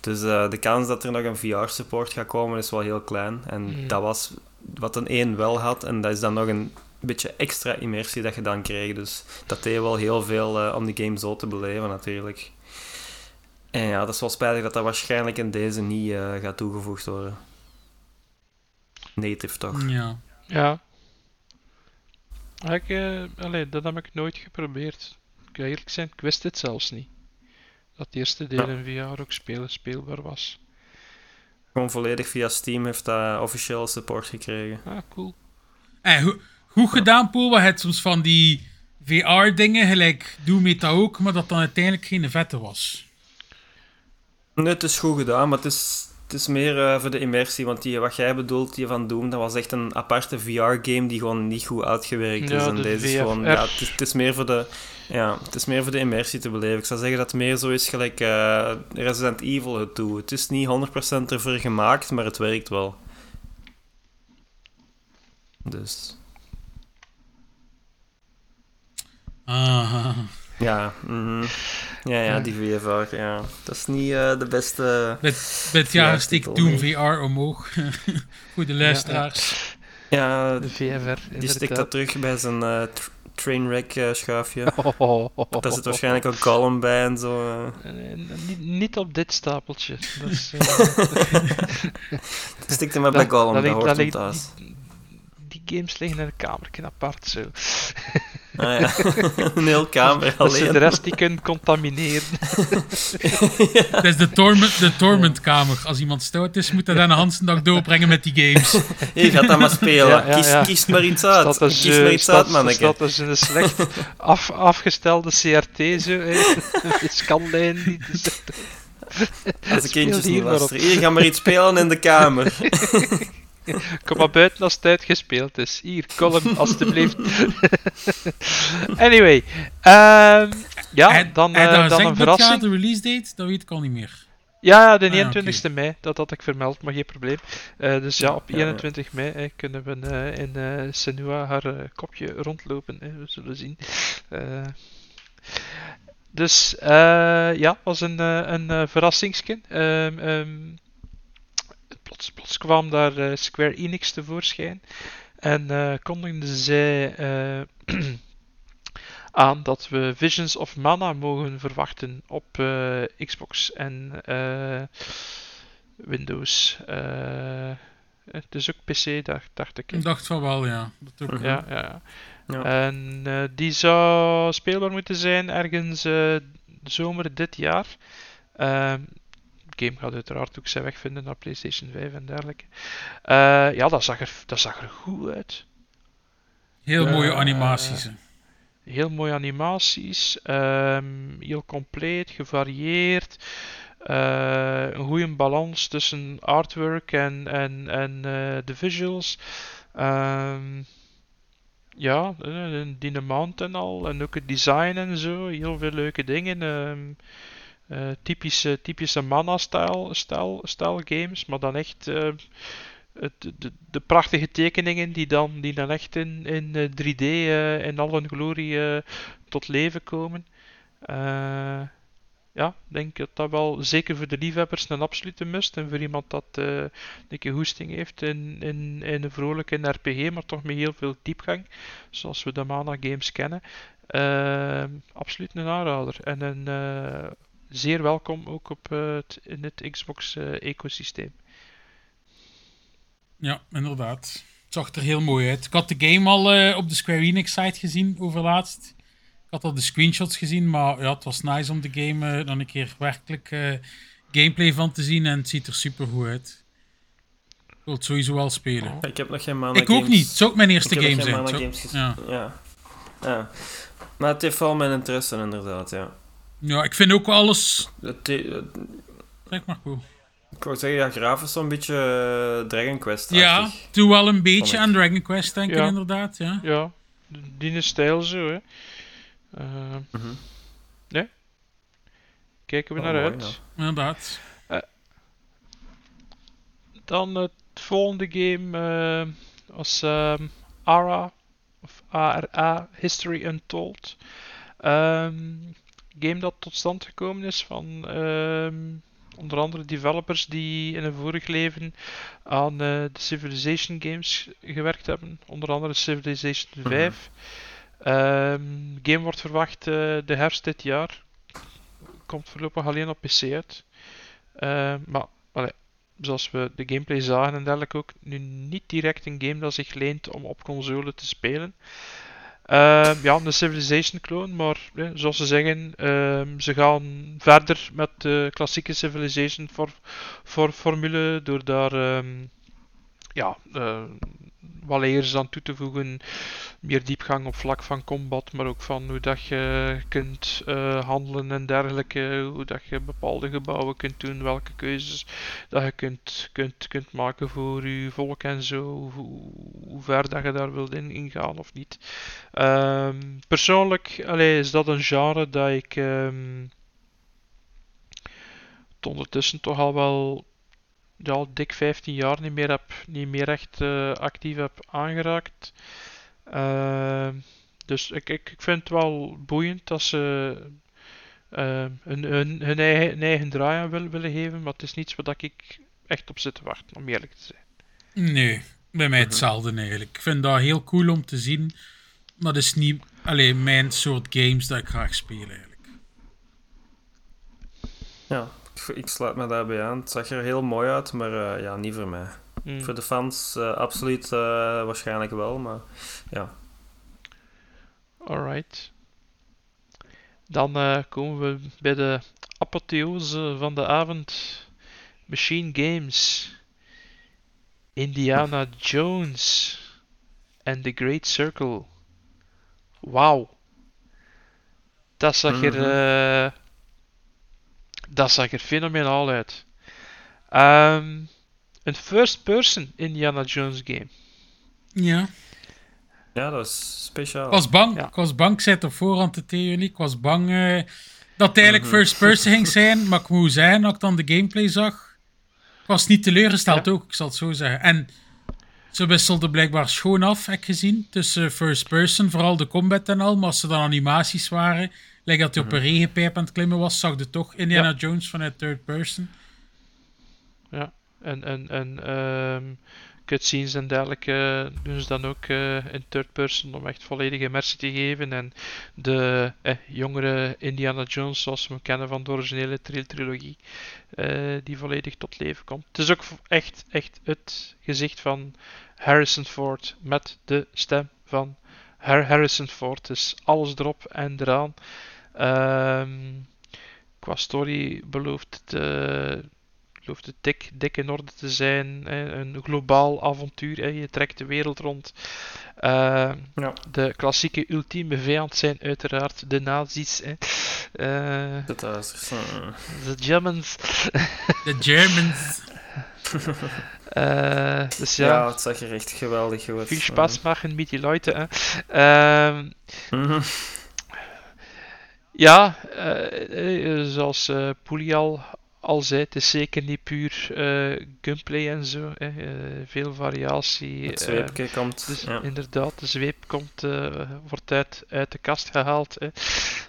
Dus de kans dat er nog een VR-support gaat komen is wel heel klein. En Mhm. dat was wat een 1 wel had. En dat is dan nog een beetje extra immersie dat je dan kreeg. Dus dat deed wel heel veel om die game zo te beleven natuurlijk. En ja, dat is wel spijtig dat dat waarschijnlijk in deze niet eh, gaat toegevoegd worden. Native toch? Ja. Ja. Ik, eh, allee, dat heb ik nooit geprobeerd. Ik ga eerlijk zijn, ik wist het zelfs niet. Dat het eerste deel Ja. in VR ook spelen speelbaar was. Gewoon volledig via Steam heeft dat officieel support gekregen. Ah, cool. Eh, go- goed gedaan, Poel, wat het soms van die VR-dingen, gelijk Doom heeft dat ook, maar dat dan uiteindelijk geen vette was. Nee, het is goed gedaan, maar het is, het is meer eh, voor de immersie. Want die, wat jij bedoelt, die van Doom, dat was echt een aparte VR-game die gewoon niet goed uitgewerkt is. En de deze is gewoon... Ja, het, is, het, is meer voor de, ja, het is meer voor de immersie te beleven. Ik zou zeggen dat het meer zo is gelijk eh, Resident Evil het doet. Het is niet 100% ervoor gemaakt, maar het werkt wel. Dus... Ah, Ja, mhm. ja, ja, die VFR, ja. Dat is niet eh, de beste... met, met jaar Ja, titel, Doom nee. VR omhoog. *laughs* Voor de luisteraars. Ja, De VFR, die stikt dat terug bij zijn eh, tr- trainwreck eh, schuifje. *laughs* Oh, Daar zit waarschijnlijk ook column bij en zo. niet, niet op dit stapeltje. Dat is, *laughs* Stikt hem maar bij dat- column, dat dat hoort dat hem ligt- thuis. Die, die games liggen in een kamertje apart zo. Ah ja, *laughs* een heel kamer Dat ze de alleen. rest die kunnen contamineren. *laughs* Dat is de, torment, de tormentkamer. Als iemand stout is, moet hij dan een Hansendag doorbrengen met die games. Hier, gaat dat maar spelen. Ja, ja, kies, ja. kies maar iets uit. Dat is, kies eh, maar iets staat- uit, manneke. staat dus een slecht af, afgestelde CRT zo. De scanlijn die te zetten. Als de kindjes niet. Hier, ga maar iets spelen in de kamer. *laughs* *laughs* Kom maar buiten als het uitgespeeld is. Hier, column, alstublieft. *laughs* anyway. ehm, ja, En- dan, en eh, dan een verrassing. de release date, dat weet ik al niet meer. Ja, ja, de Ah, ja, 21ste mei, dat had ik vermeld, maar geen probleem. Eh, dus ja, op Ja, ja. 21 mei kunnen we eh, in eh Senua haar eh, kopje rondlopen. Hè, we zullen zien. Eh, dus eh, ja, was een, eh, een eh, verrassingsje. Ehm, ehm, plots, plots kwam daar eh, Square Enix tevoorschijn en eh kondigden zij eh, *clears throat* aan dat we Visions of Mana mogen verwachten op eh, Xbox en eh, Windows. Eh, dus ook PC, dacht, dacht ik. Ik dacht van wel, ja. Dat ook. Ja, ja, ja. En eh, die zou speelbaar moeten zijn ergens eh, zomer dit jaar. Ehm, game gaat uiteraard ook zijn weg vinden naar PlayStation 5 en dergelijke. Eh, ja, dat zag, er, dat zag er goed uit. Heel mooie Eh, animaties. hè. Heel mooie animaties, ehm, heel compleet, gevarieerd. eh, een goede balans tussen artwork en, en, en de visuals. Ehm, ja, die mount en al. En ook het design en zo. Heel veel leuke dingen. ehm, eh, typische, typische mana-stijl stijl, stijl games. Maar dan echt eh, het, de, de prachtige tekeningen die dan, die dan echt in, in eh, 3D eh, in al hun glorie tot leven komen. Ja, ik denk dat dat wel zeker voor de liefhebbers een absolute must. En voor iemand dat een keer hoesting heeft in, in, in een vrolijke RPG, maar toch met heel veel diepgang, zoals we de Mana games kennen. Absoluut een aanrader. En een, zeer welkom ook op, eh, het, in het Xbox-ecosysteem. Ja, inderdaad. Het zag er heel mooi uit. Ik had de game al eh, op de Square Enix site gezien overlaatst. Ik had al de screenshots gezien, maar ja, het was nice om de game eh, dan een keer werkelijk eh, gameplay van te zien. En het ziet er super goed uit. Ik wil het sowieso wel spelen. Ik heb nog geen Mana Ik ook niet. Het zou ook mijn eerste Ik heb nog game geen zijn. Games ja. ja. ja. Maar het heeft wel mijn interesse, inderdaad, ja. Ja, ik vind ook alles... Het, het- Zeg maar goed. ik wou zeggen, ja, grafisch zo'n beetje eh, Dragon quest Ja, doe wel een beetje aan Dragon Quest denken, Ja. inderdaad. Ja. Ja, die is stijl zo, hè. Eh, Mhm. nee. Kijken we Wel naar mooi, uit. Inderdaad. Dan het volgende game eh, was ARA, of ARA, History Untold. Ehm, game dat tot stand gekomen is van ehm, onder andere developers die in een vorig leven aan eh, de Civilization games gewerkt hebben. Onder andere Civilization 5. Ehm, de game wordt verwacht eh, de herfst dit jaar. Komt voorlopig alleen op PC uit. Ehm, maar allee, zoals we de gameplay zagen en dergelijke ook, nu niet direct een game dat zich leent om op console te spelen. Ehm, ja, een Civilization clone, maar zoals ze zeggen, ehm, ze gaan verder met de klassieke Civilization for, for formule door daar ehm, ja, eh, wat layers aan toe te voegen, meer diepgang op vlak van combat, maar ook van hoe dat je kunt eh, handelen en dergelijke, hoe dat je bepaalde gebouwen kunt doen, welke keuzes dat je kunt, kunt, kunt maken voor je volk en zo, hoe, ver dat je daar wilt in, ingaan of niet. Ehm, persoonlijk allee, is dat een genre dat ik tot ondertussen toch al wel ja, dik 15 jaar niet meer, heb, niet meer echt eh, actief heb aangeraakt. Ehm, dus ik, ik, ik vind het wel boeiend dat ze ehm, hun, hun, hun, eigen, hun eigen draai aan willen, willen geven, maar het is niets waar ik echt op zit te wachten, om eerlijk te zijn. Nee, bij mij hetzelfde eigenlijk. Ik vind dat heel cool om te zien. Maar dat is niet alleen mijn soort games dat ik graag speel eigenlijk. Ja, ik, ik sluit me daarbij aan. Het zag er heel mooi uit, maar eh, ja, niet voor mij. Hmm. Voor de fans eh, absoluut eh, waarschijnlijk wel, maar ja. Alright. Dan komen we bij de apotheose van de avond. Machine Games. Indiana Jones. En The Great Circle. Wauw. Dat zag er... Mhm. Dat zag er fenomenaal uit. Ehm, een first-person Indiana Jones game. Ja. Ja, dat is speciaal. Ik was bang. Ja. Ik was bang. Ik zei het op voorhand tegen jullie. Ik was bang eh, dat het eigenlijk first person ging zijn, maar ik moet zeggen, als ik dan de gameplay zag, ik was niet teleurgesteld ook, ik zal het zo zeggen. En ze wisselden blijkbaar schoon af, heb ik gezien, tussen first person, vooral de combat en al, maar als er dan animaties waren, lijkt dat hij op een regenpijp aan het klimmen was, zag je toch Indiana Ja. Jones vanuit third person. Ja, en, en, en ehm cutscenes en dergelijke doen ze dan ook eh, in third person om echt volledige immersie te geven. En de eh, jongere Indiana Jones, zoals we hem kennen van de originele tril- trilogie, eh, die volledig tot leven komt. Het is ook echt, echt het gezicht van Harrison Ford met de stem van Har- Harrison Ford. Dus alles erop en eraan. Ehm, qua story belooft het eh, belooft het dik, dik in orde te zijn. Hè. Een globaal avontuur. Hè. Je trekt de wereld rond. Eh, Ja. De klassieke ultieme vijand zijn uiteraard de nazi's. Hè. Eh, Dat is eh, de Germans. De Germans. *laughs* Eh, dus ja. ja, het zag er echt geweldig uit. veel spaß machen met die Leute. Hè. Ehm. *laughs* Ja, eh, eh, zoals eh Poelie al, al zei, het is zeker niet puur eh, gunplay en zo. Hè. eh, veel variatie. Het zweepje komt. dus ja. inderdaad, de zweep komt, wordt uit, uit de kast gehaald. Hè.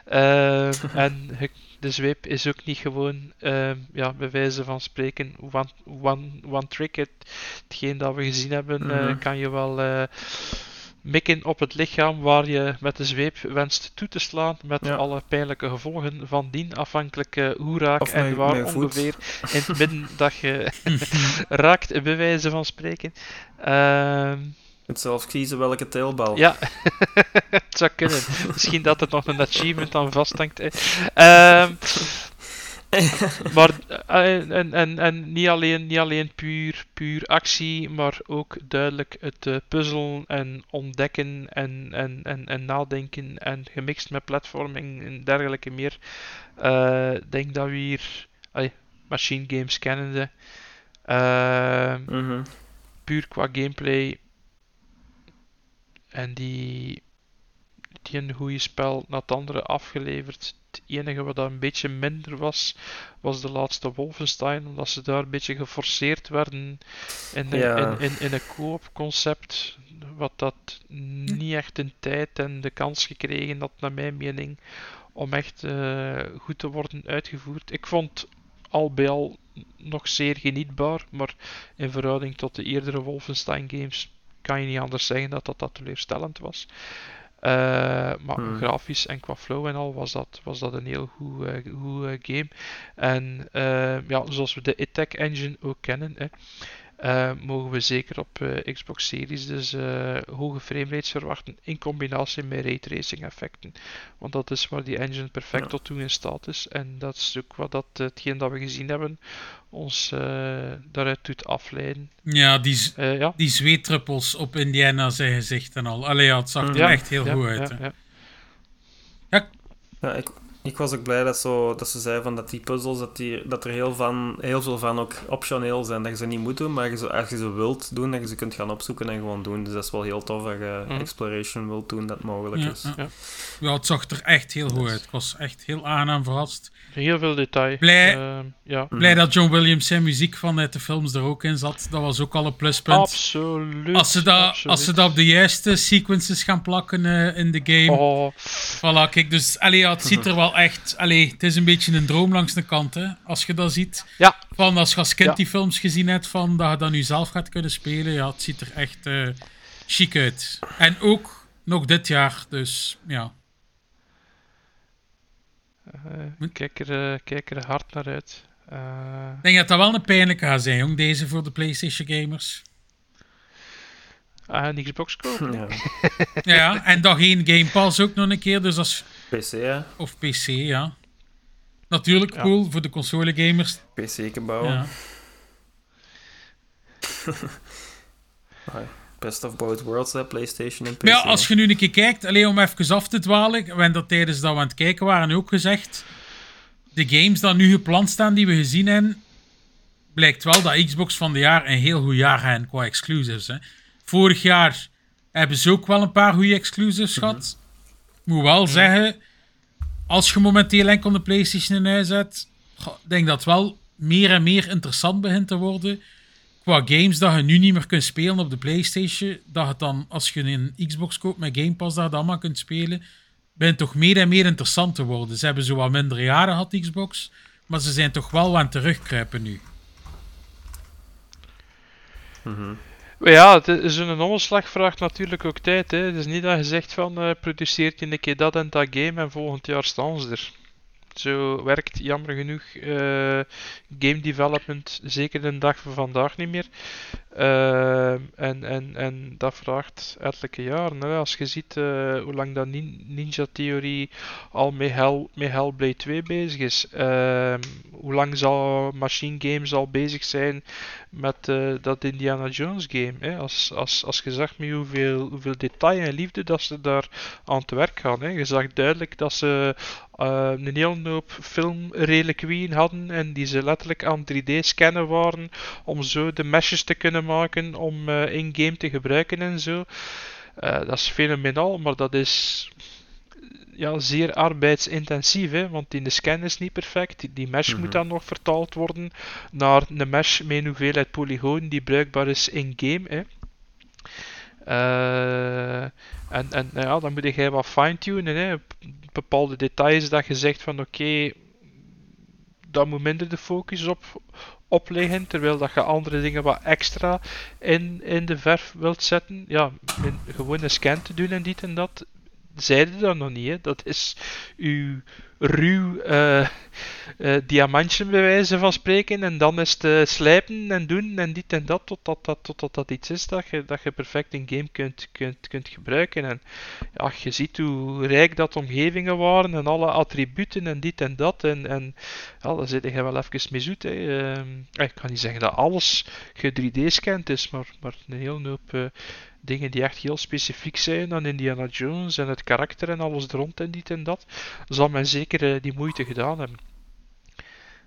Eh, *laughs* en de zweep is ook niet gewoon, eh, ja, bij wijze van spreken, one, one, one trick. Het, hetgeen dat we gezien hebben, Mhm. kan je wel mikken op het lichaam waar je met de zweep wenst toe te slaan, met Ja. alle pijnlijke gevolgen van dien, afhankelijk hoe raak Of en waar ongeveer in het midden dat je *laughs* raakt, bij wijze van spreken. Ehm kunt zelf kiezen welke teelbal. ja, *laughs* het zou kunnen. Misschien dat er nog een achievement aan vasthangt. hè. *laughs* Maar eh, en, en, en niet alleen, niet alleen puur, puur actie, maar ook duidelijk het eh, puzzelen en ontdekken en, en, en, en nadenken en gemixt met platforming en dergelijke meer. Eh, Ik denk dat we hier machine games kennende Mhm. puur qua gameplay en die, die een goede spel na het andere afgeleverd. Het enige wat dat een beetje minder was, was de laatste Wolfenstein, omdat ze daar een beetje geforceerd werden in, de, Ja. in, in, in een co-op concept, wat dat niet echt in tijd en de kans gekregen had, naar mijn mening, om echt eh, goed te worden uitgevoerd. Ik vond al bij al nog zeer genietbaar, maar in verhouding tot de eerdere Wolfenstein games kan je niet anders zeggen dat dat, dat teleurstellend was. Eh, maar Hmm. grafisch en qua flow en al was dat, was dat een heel goed, eh, goed eh, game. En eh, ja, zoals we de Attack Engine ook kennen, hè, eh, mogen we zeker op eh, Xbox Series dus eh, hoge framerates verwachten in combinatie met raytracing effecten. Want dat is waar die engine perfect Ja. tot toe in staat is. En dat is ook wat dat, hetgeen dat we gezien hebben ons eh, daaruit doet afleiden. Ja, die, z- Eh, ja. die zweetdruppels op Indiana zijn gezicht en al. Allee, ja, het zag er Ja, echt heel ja, goed uit. ja, hè. ja. Ja, ik, ik was ook blij dat, zo, dat ze zeiden van dat die puzzels, dat, die, dat er heel, van, heel veel van ook optioneel zijn. Dat je ze niet moet doen, maar je als je ze wilt doen, dat je ze kunt gaan opzoeken en gewoon doen. Dus dat is wel heel tof dat je Mhm. exploration wilt doen dat mogelijk Ja, is. ja. Ja. Het zag er echt heel goed uit. Ik was echt heel aangenaam verrast. Heel veel detail. Blij- Ehm, ja. Blij dat John Williams zijn muziek vanuit de films er ook in zat. Dat was ook al een pluspunt. Absoluut. Als ze, dat, absoluut. als ze dat op de juiste sequences gaan plakken eh, in de game. Oh, Voilà, kijk, dus allee, ja, het ziet er wel echt... Allee, het is een beetje een droom langs de kant, hè. Als je dat ziet. Ja. Van als je als kind Ja. die films gezien hebt, van dat je dat nu zelf gaat kunnen spelen. Ja, het ziet er echt eh chic uit. En ook nog dit jaar, dus ja. eh, kijk, er, eh, kijk er hard naar uit. Eh, Ik denk dat dat wel een pijnlijke gaat zijn, jong, deze voor de PlayStation gamers. ah, een Xbox kopen. Ja. Ja, en dan geen Game Pass ook nog een keer, dus als... PC, hè? Of PC, ja. Natuurlijk cool voor de console gamers. PC bouwen. Ja. *laughs* Best of both worlds, hè? PlayStation en PC. Maar ja, als je nu een keer kijkt, alleen om even af te dwalen, we hebben dat tijdens dat we aan het kijken waren ook gezegd, de games die nu gepland staan die we gezien hebben, blijkt wel dat Xbox van de jaar een heel goed jaar hebben qua exclusives. Hè. Vorig jaar hebben ze ook wel een paar goede exclusives gehad. Ik moet wel zeggen, als je momenteel enkel de PlayStation in huis hebt, denk dat het wel meer en meer interessant begint te worden. Qua games dat je nu niet meer kunt spelen op de PlayStation, dat het dan, als je een Xbox koopt met Game Pass, dat je allemaal kunt spelen, begint toch meer en meer interessant te worden. Ze hebben zo wat minder jaren gehad, Xbox, maar ze zijn toch wel aan het terugkruipen nu. Maar Ja, het is een omslag vraagt natuurlijk ook tijd. Hè. Het is niet dat je zegt van eh produceert je een keer dat en dat game en volgend jaar staan ze er. Zo werkt jammer genoeg eh, game development zeker de dag van vandaag niet meer. Eh, en, en, en dat vraagt ettelijke jaren. Als je ziet eh, hoe lang dat Nin- Ninja Theory al met, Hell, met Hellblade 2 bezig is. Ehm, hoe lang zal Machine Games al bezig zijn met dat Indiana Jones game. Hè? Als, als, als je zag met hoeveel, hoeveel detail en liefde dat ze daar aan het werk gaan. Hè? Je zag duidelijk dat ze eh, een hele hoop filmreliquieën hadden en die ze letterlijk aan 3D scannen waren om zo de meshes te kunnen maken om eh, in-game te gebruiken en zo. Eh, dat is fenomenaal, maar dat is ja, zeer arbeidsintensief, hè, want die de scan is niet perfect. Die, die mesh moet dan nog vertaald worden naar een mesh met een hoeveelheid polygonen die bruikbaar is in-game. Eh, en, en nou ja, dan moet je wat fine-tunen. hè. Bepaalde details dat je zegt van oké, daar moet minder de focus op, op liggen, terwijl dat je andere dingen wat extra in, in de verf wilt zetten. Ja, gewoon een scan te doen en dit en dat, zeiden dat nog niet. Hè. Dat is uw ruw eh, eh, diamantje bij wijze van spreken. En dan is het eh, slijpen en doen en dit en dat totdat dat, totdat dat iets is dat je, dat je perfect in game kunt, kunt, kunt gebruiken. En ja, je ziet hoe rijk dat omgevingen waren en alle attributen en dit en dat. En, en ja, daar zit je wel even mee zoet. Hè. Ehm, ik kan niet zeggen dat alles ge 3D-scant is, maar, maar een hele hoop dingen die echt heel specifiek zijn aan Indiana Jones en het karakter en alles er rond en dit en dat, zal men zeker eh, die moeite gedaan hebben.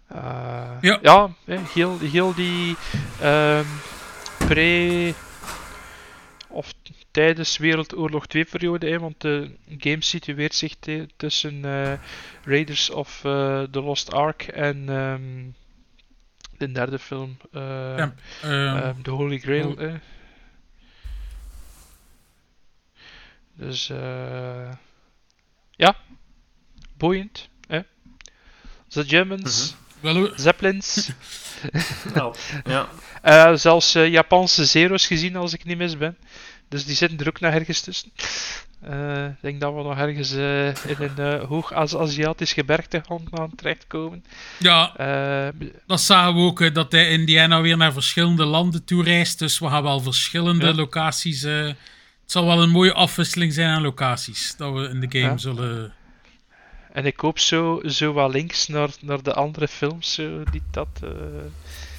Eh, Ja. ja hè, heel, heel die ehm, pre- of tijdens Wereldoorlog 2 periode, hè, want de game situeert zich tussen eh, Raiders of the Lost Ark en ehm, de derde film, Ja, ehm, The Holy Grail. Hol- Dus eh ja, boeiend. Hè? The Germans, hoe- Zeppelins, *laughs* Nou, ja. eh, zelfs eh, Japanse zero's gezien als ik niet mis ben. Dus die zitten er ook nog ergens tussen. Eh, ik denk dat we nog ergens eh, in een eh, hoog Azi- Aziatisch gebergte gaan, terechtkomen. ja, Eh, dat zagen we ook, dat de Indiana weer naar verschillende landen toe reist. Dus we gaan wel verschillende Ja. locaties... het zal wel een mooie afwisseling zijn aan locaties, dat we in de game Ja. zullen... en ik hoop zo, zo wat links naar, naar de andere films, zo, dit, dat. eh.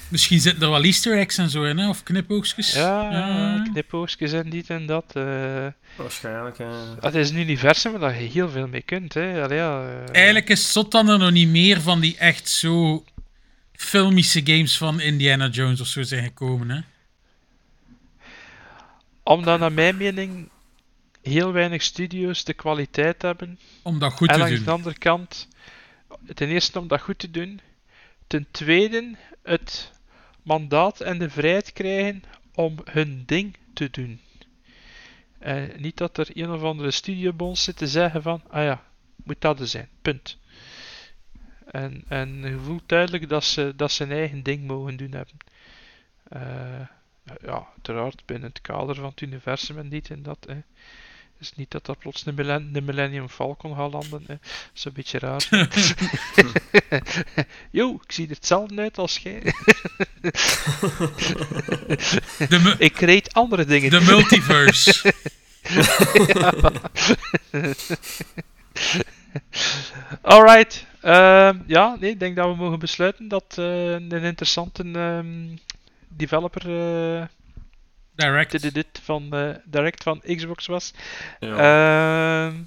Misschien zitten er wel easter eggs en zo in, hè? of knipoogstjes. ja, knipoogstjes en dit en dat. eh. Waarschijnlijk. eh. Het is een universum waar je heel veel mee kunt. Hè. Allee, ja, eh, Eigenlijk is het zot dan er nog niet meer van die echt zo filmische games van Indiana Jones of zo zijn gekomen. Hè? Omdat naar mijn mening heel weinig studio's de kwaliteit hebben. Om dat goed en te langs doen. de andere kant, ten eerste om dat goed te doen. Ten tweede het mandaat en de vrijheid krijgen om hun ding te doen. Eh, niet dat er een of andere studiobond zit te zeggen van, ah ja, moet dat er zijn, punt. En, en je voelt duidelijk dat ze, dat ze hun eigen ding mogen doen hebben. Eh, ja, uiteraard binnen het kader van het universum en dit en dat. Hè. Dus niet dat dat plots een Millennium Falcon gaat landen. Hè. Dat is een beetje raar. *laughs* Yo, ik zie er hetzelfde uit als jij. *laughs* De, ik reed andere dingen. de multiverse. *laughs* Alright. Ehm, ja, nee, ik denk dat we mogen besluiten dat eh, een interessante ehm, developer eh, Direct. dit, dit van, eh, direct van Xbox was. Ja. Ehm,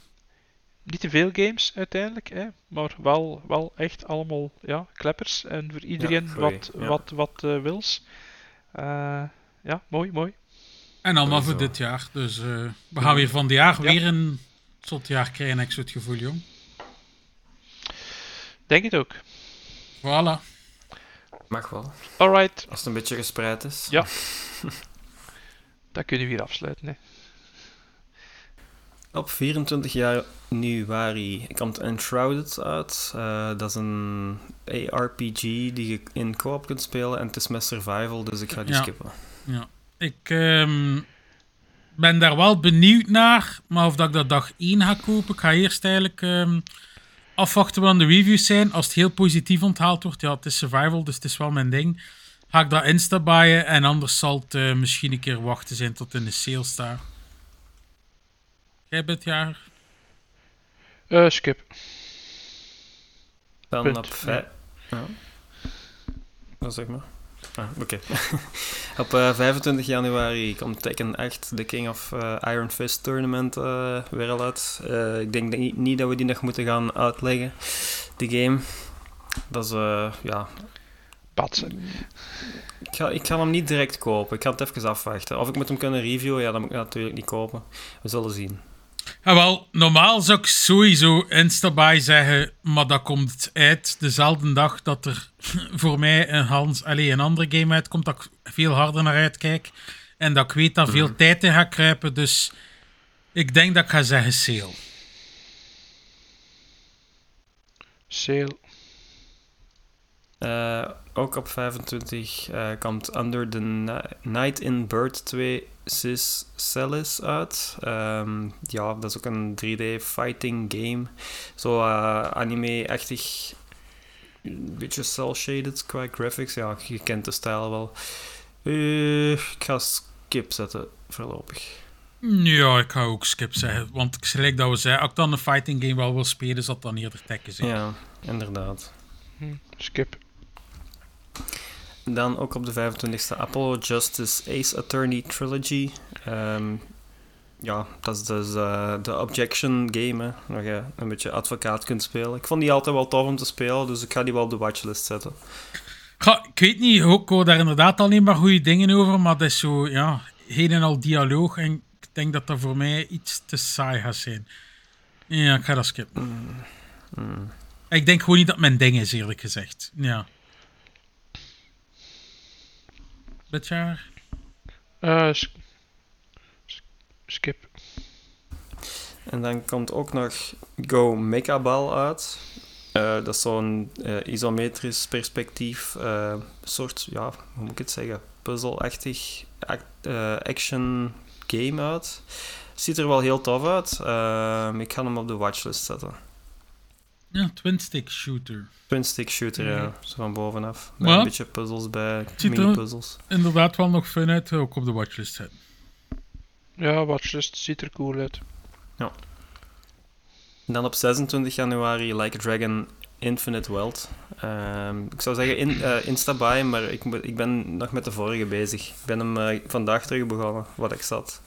niet te veel games uiteindelijk, hè, maar wel, wel echt allemaal ja, kleppers. En voor iedereen wat, ja. wat, wat eh, wils. Eh, ja, mooi, mooi. En allemaal voor dit jaar. Dus eh, we gaan weer van dit jaar Ja. weer een zot jaar krijgen, ik zo het gevoel, jong. Denk het ook. Voilà. Mag wel. Alright, Als het een beetje gespreid is. Ja. *laughs* dan kunnen we hier afsluiten. Hè. Op 24 januari komt Enshrouded uit. Eh, dat is een ARPG die je in co-op kunt spelen en het is met survival, dus ik ga die Ja. skippen. Ik ehm, ben daar wel benieuwd naar, maar of dat ik dat dag 1 ga kopen. Ik ga eerst eigenlijk ehm, afwachten wat de reviews zijn. Als het heel positief onthaald wordt, ja, het is survival, dus het is wel mijn ding. Ga ik dat insta-buyen en anders zal het eh, misschien een keer wachten zijn tot in de sale staat. Jij bent jaar. Eh, skip. Dan op vijf... Ja. Wat zeg maar. Ah, oké. *laughs* op eh, 25 januari komt Tekken 8, de King of eh, Iron Fist Tournament, eh, weer al uit. Eh, ik denk dat niet, dat we die nog moeten gaan uitleggen, die game. Dat is, eh, ja... Patsen. Ik ga, ik ga hem niet direct kopen. Ik ga het even afwachten. Of ik moet hem kunnen reviewen, ja, dan moet ik natuurlijk niet kopen. We zullen zien. Ja, wel, normaal zou ik sowieso Instabuy zeggen, maar dat komt uit dezelfde dag dat er *laughs* voor mij een, Hans, allez, een andere game uitkomt, dat ik veel harder naar uitkijk. En dat ik weet dat veel tijd in gaat kruipen, dus ik denk dat ik ga zeggen sale. Sale. Eh, ook op 25 eh, komt Under the Ni- Night in Bird 2 Sis Celis uit. Ehm, ja, dat is ook een 3D fighting game. Zo eh, anime-achtig. Een beetje cel-shaded qua graphics. Ja, je kent de stijl wel. Eh, ik ga skip zetten voorlopig. Ja, ik ga ook skip zeggen, want gelijk dat we zeiden, als ik dan een fighting game wel wil spelen, zal het dan eerder tekken zijn. Ja, inderdaad. Hm, skip. Dan ook op de 25e Apollo Justice Ace Attorney Trilogy. Ehm, ja, dat is dus eh, de Objection game, hè, waar je een beetje advocaat kunt spelen. Ik vond die altijd wel tof om te spelen, dus ik ga die wel op de watchlist zetten. Ik weet niet, ik hoor daar inderdaad alleen maar goede dingen over, maar dat is zo, ja, heen en al dialoog en ik denk dat dat voor mij iets te saai gaat zijn. Ja, ik ga dat skippen. Mm. Ik denk gewoon niet dat mijn ding is, eerlijk gezegd. Ja. Dit jaar? Eh, sk- sk- skip. En dan komt ook nog Go Mecha Ball uit. Eh, dat is zo'n eh, isometrisch perspectief, eh, soort, ja, hoe moet ik het zeggen, puzzelachtig act- eh, action game uit. Ziet er wel heel tof uit. Ehm, ik ga hem op de watchlist zetten. Ja, twin stick shooter. Twin stick shooter, ja. Mhm. Zo van bovenaf. Met Ja. een beetje puzzels bij, Ziet mini-puzzles. Inderdaad wel nog fun uit, ook op de watchlist zetten. Ja, watchlist ziet er cool uit. En dan op 26 januari Like a Dragon Infinite Wealth. Ehm, ik zou zeggen in, eh Instabuy, maar ik, ik ben nog met de vorige bezig. Ik ben hem eh, vandaag terug begonnen, wat ik zat.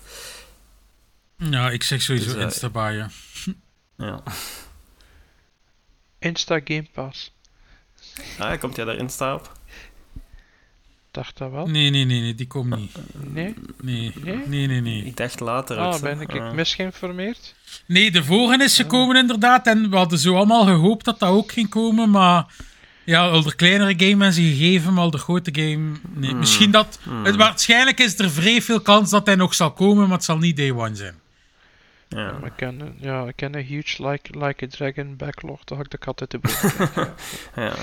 Ja, ik zeg sowieso Dus, eh, Instabuy, ja. Ja. *laughs* Insta Game Pass. Ah, komt jij daar Insta op? Dacht dat wel? Nee, nee, nee, nee, die komt niet. Nee? Nee, Nee? nee, nee, nee. Ik dacht later ook Ah, zo. ben ik Ah. misgeïnformeerd? Nee, de vorige is gekomen inderdaad. En we hadden zo allemaal gehoopt dat dat ook ging komen. Maar ja, al de kleinere game mensen gegeven, maar al de grote game... Nee, Hmm. misschien dat... Hmm. Het, waarschijnlijk is er vrij veel kans dat hij nog zal komen, maar het zal niet day one zijn. Ja. Ik ken, een- ja, ik ken een huge like, like a Dragon backlog. Dat had ik altijd te *laughs* boven. Ja, ja.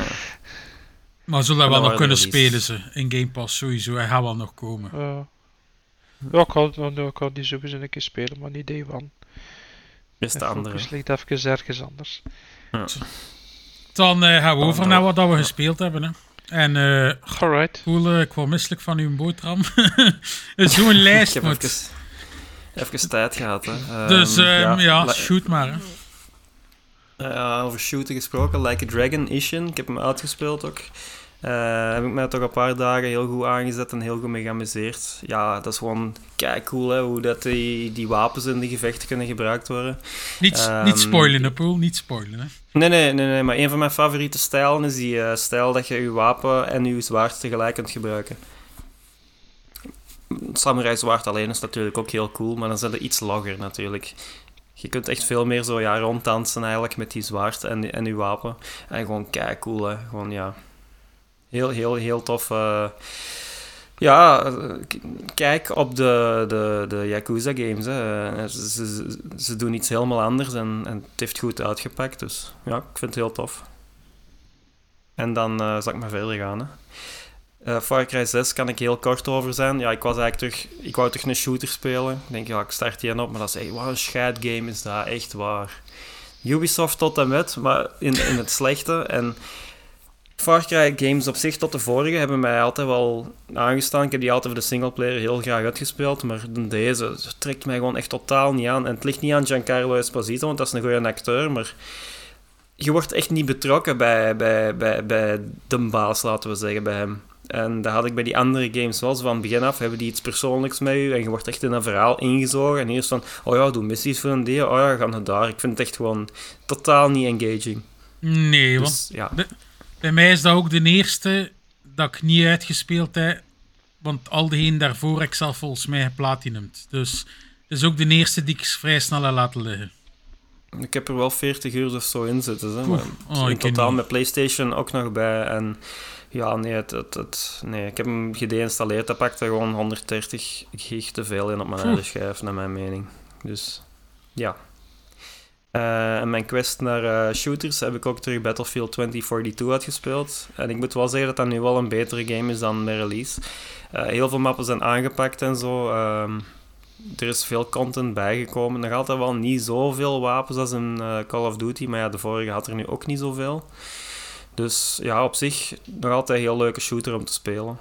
Maar zullen we wel nog kunnen de release. spelen ze. In Game Pass sowieso. Hij gaat wel nog komen. Ja. ja, ik had, ja, ik had die sowieso een keer spelen, maar niet day one. De Mijn andere. focus ligt even ergens anders. Dan eh, gaan we over naar wat dat we gespeeld hebben. Hè. En eh Alright. Eh, ik word misselijk van uw boterham. *laughs* Zo'n *laughs* lijst moet. Even, tijd gehad. Hè. Ehm, Dus ehm, ja, li- shoot maar. Hè. Eh, over shooten gesproken, Like a Dragon Ishin. Ik heb hem uitgespeeld ook. Eh, heb ik mij toch een paar dagen heel goed aangezet en heel goed mee geamuseerd. Ja, dat is gewoon kijk cool hè, hoe dat die, die wapens in de gevechten kunnen gebruikt worden. Niet, Ehm, niet spoilen, hè, Poel. Niet spoilen. Hè. Nee, nee, nee, nee, maar een van mijn favoriete stijlen is die eh, stijl dat je je wapen en je zwaard tegelijk kunt gebruiken. Samurai zwaard alleen is natuurlijk ook heel cool, maar dan zijn ze iets logger natuurlijk. je kunt echt veel meer zo ja, ronddansen eigenlijk met die zwaard en, en je wapen. En gewoon kei cool, hè. Gewoon, ja. Heel, heel, heel tof. eh. ja, kijk op de, de, de Yakuza games. Hè. Ze, ze, doen iets helemaal anders en, en het heeft goed uitgepakt. Dus ja, ik vind het heel tof. En dan eh, zal ik maar verder gaan. Hè. Eh, Far Cry 6 kan ik heel kort over zijn. Ja, ik was eigenlijk terug... Ik wou terug een shooter spelen. Ik denk, ja, ik start die op. Maar dat is. Wat een scheidgame is dat. Echt waar. Ubisoft tot en met, maar in, in het slechte. En Far Cry games op zich tot de vorige hebben mij altijd wel aangestaan. Ik heb die altijd voor de singleplayer heel graag uitgespeeld. Maar deze trekt mij gewoon echt totaal niet aan. En het ligt niet aan Giancarlo Esposito, want dat is een goede acteur. Maar je wordt echt niet betrokken bij, bij, bij, bij de baas, laten we zeggen, bij hem. En dat had ik bij die andere games wel. Van begin af hebben die iets persoonlijks met je. En je wordt echt in een verhaal ingezogen. En hier is van, oh ja, doe missies voor een deel. Oh ja, ga naar daar. Ik vind het echt gewoon totaal niet engaging. Nee, want Dus ja, bij mij is dat ook de eerste dat ik niet uitgespeeld heb. Want al diegenen daarvoor heb ik zelf volgens mij geplatinumd. Dus het is ook de eerste die ik vrij snel heb laten liggen. ik heb er wel 40 uur of zo in zitten. Hè, maar Oh, in totaal niet. met PlayStation ook nog bij. En ja, nee, het, het, het- nee ik heb hem gedeinstalleerd. Dat pakte gewoon 130 gig te veel in op mijn harde schijf, naar mijn mening. Dus ja. Eh, en mijn quest naar eh, shooters heb ik ook terug Battlefield 2042 uitgespeeld. En ik moet wel zeggen dat dat nu wel een betere game is dan de release. Eh, heel veel mappen zijn aangepakt en zo. Ehm, er is veel content bijgekomen. Nog altijd wel niet zoveel wapens als in Call of Duty, maar ja, de vorige had er nu ook niet zoveel. Dus ja, op zich nog altijd een heel leuke shooter om te spelen.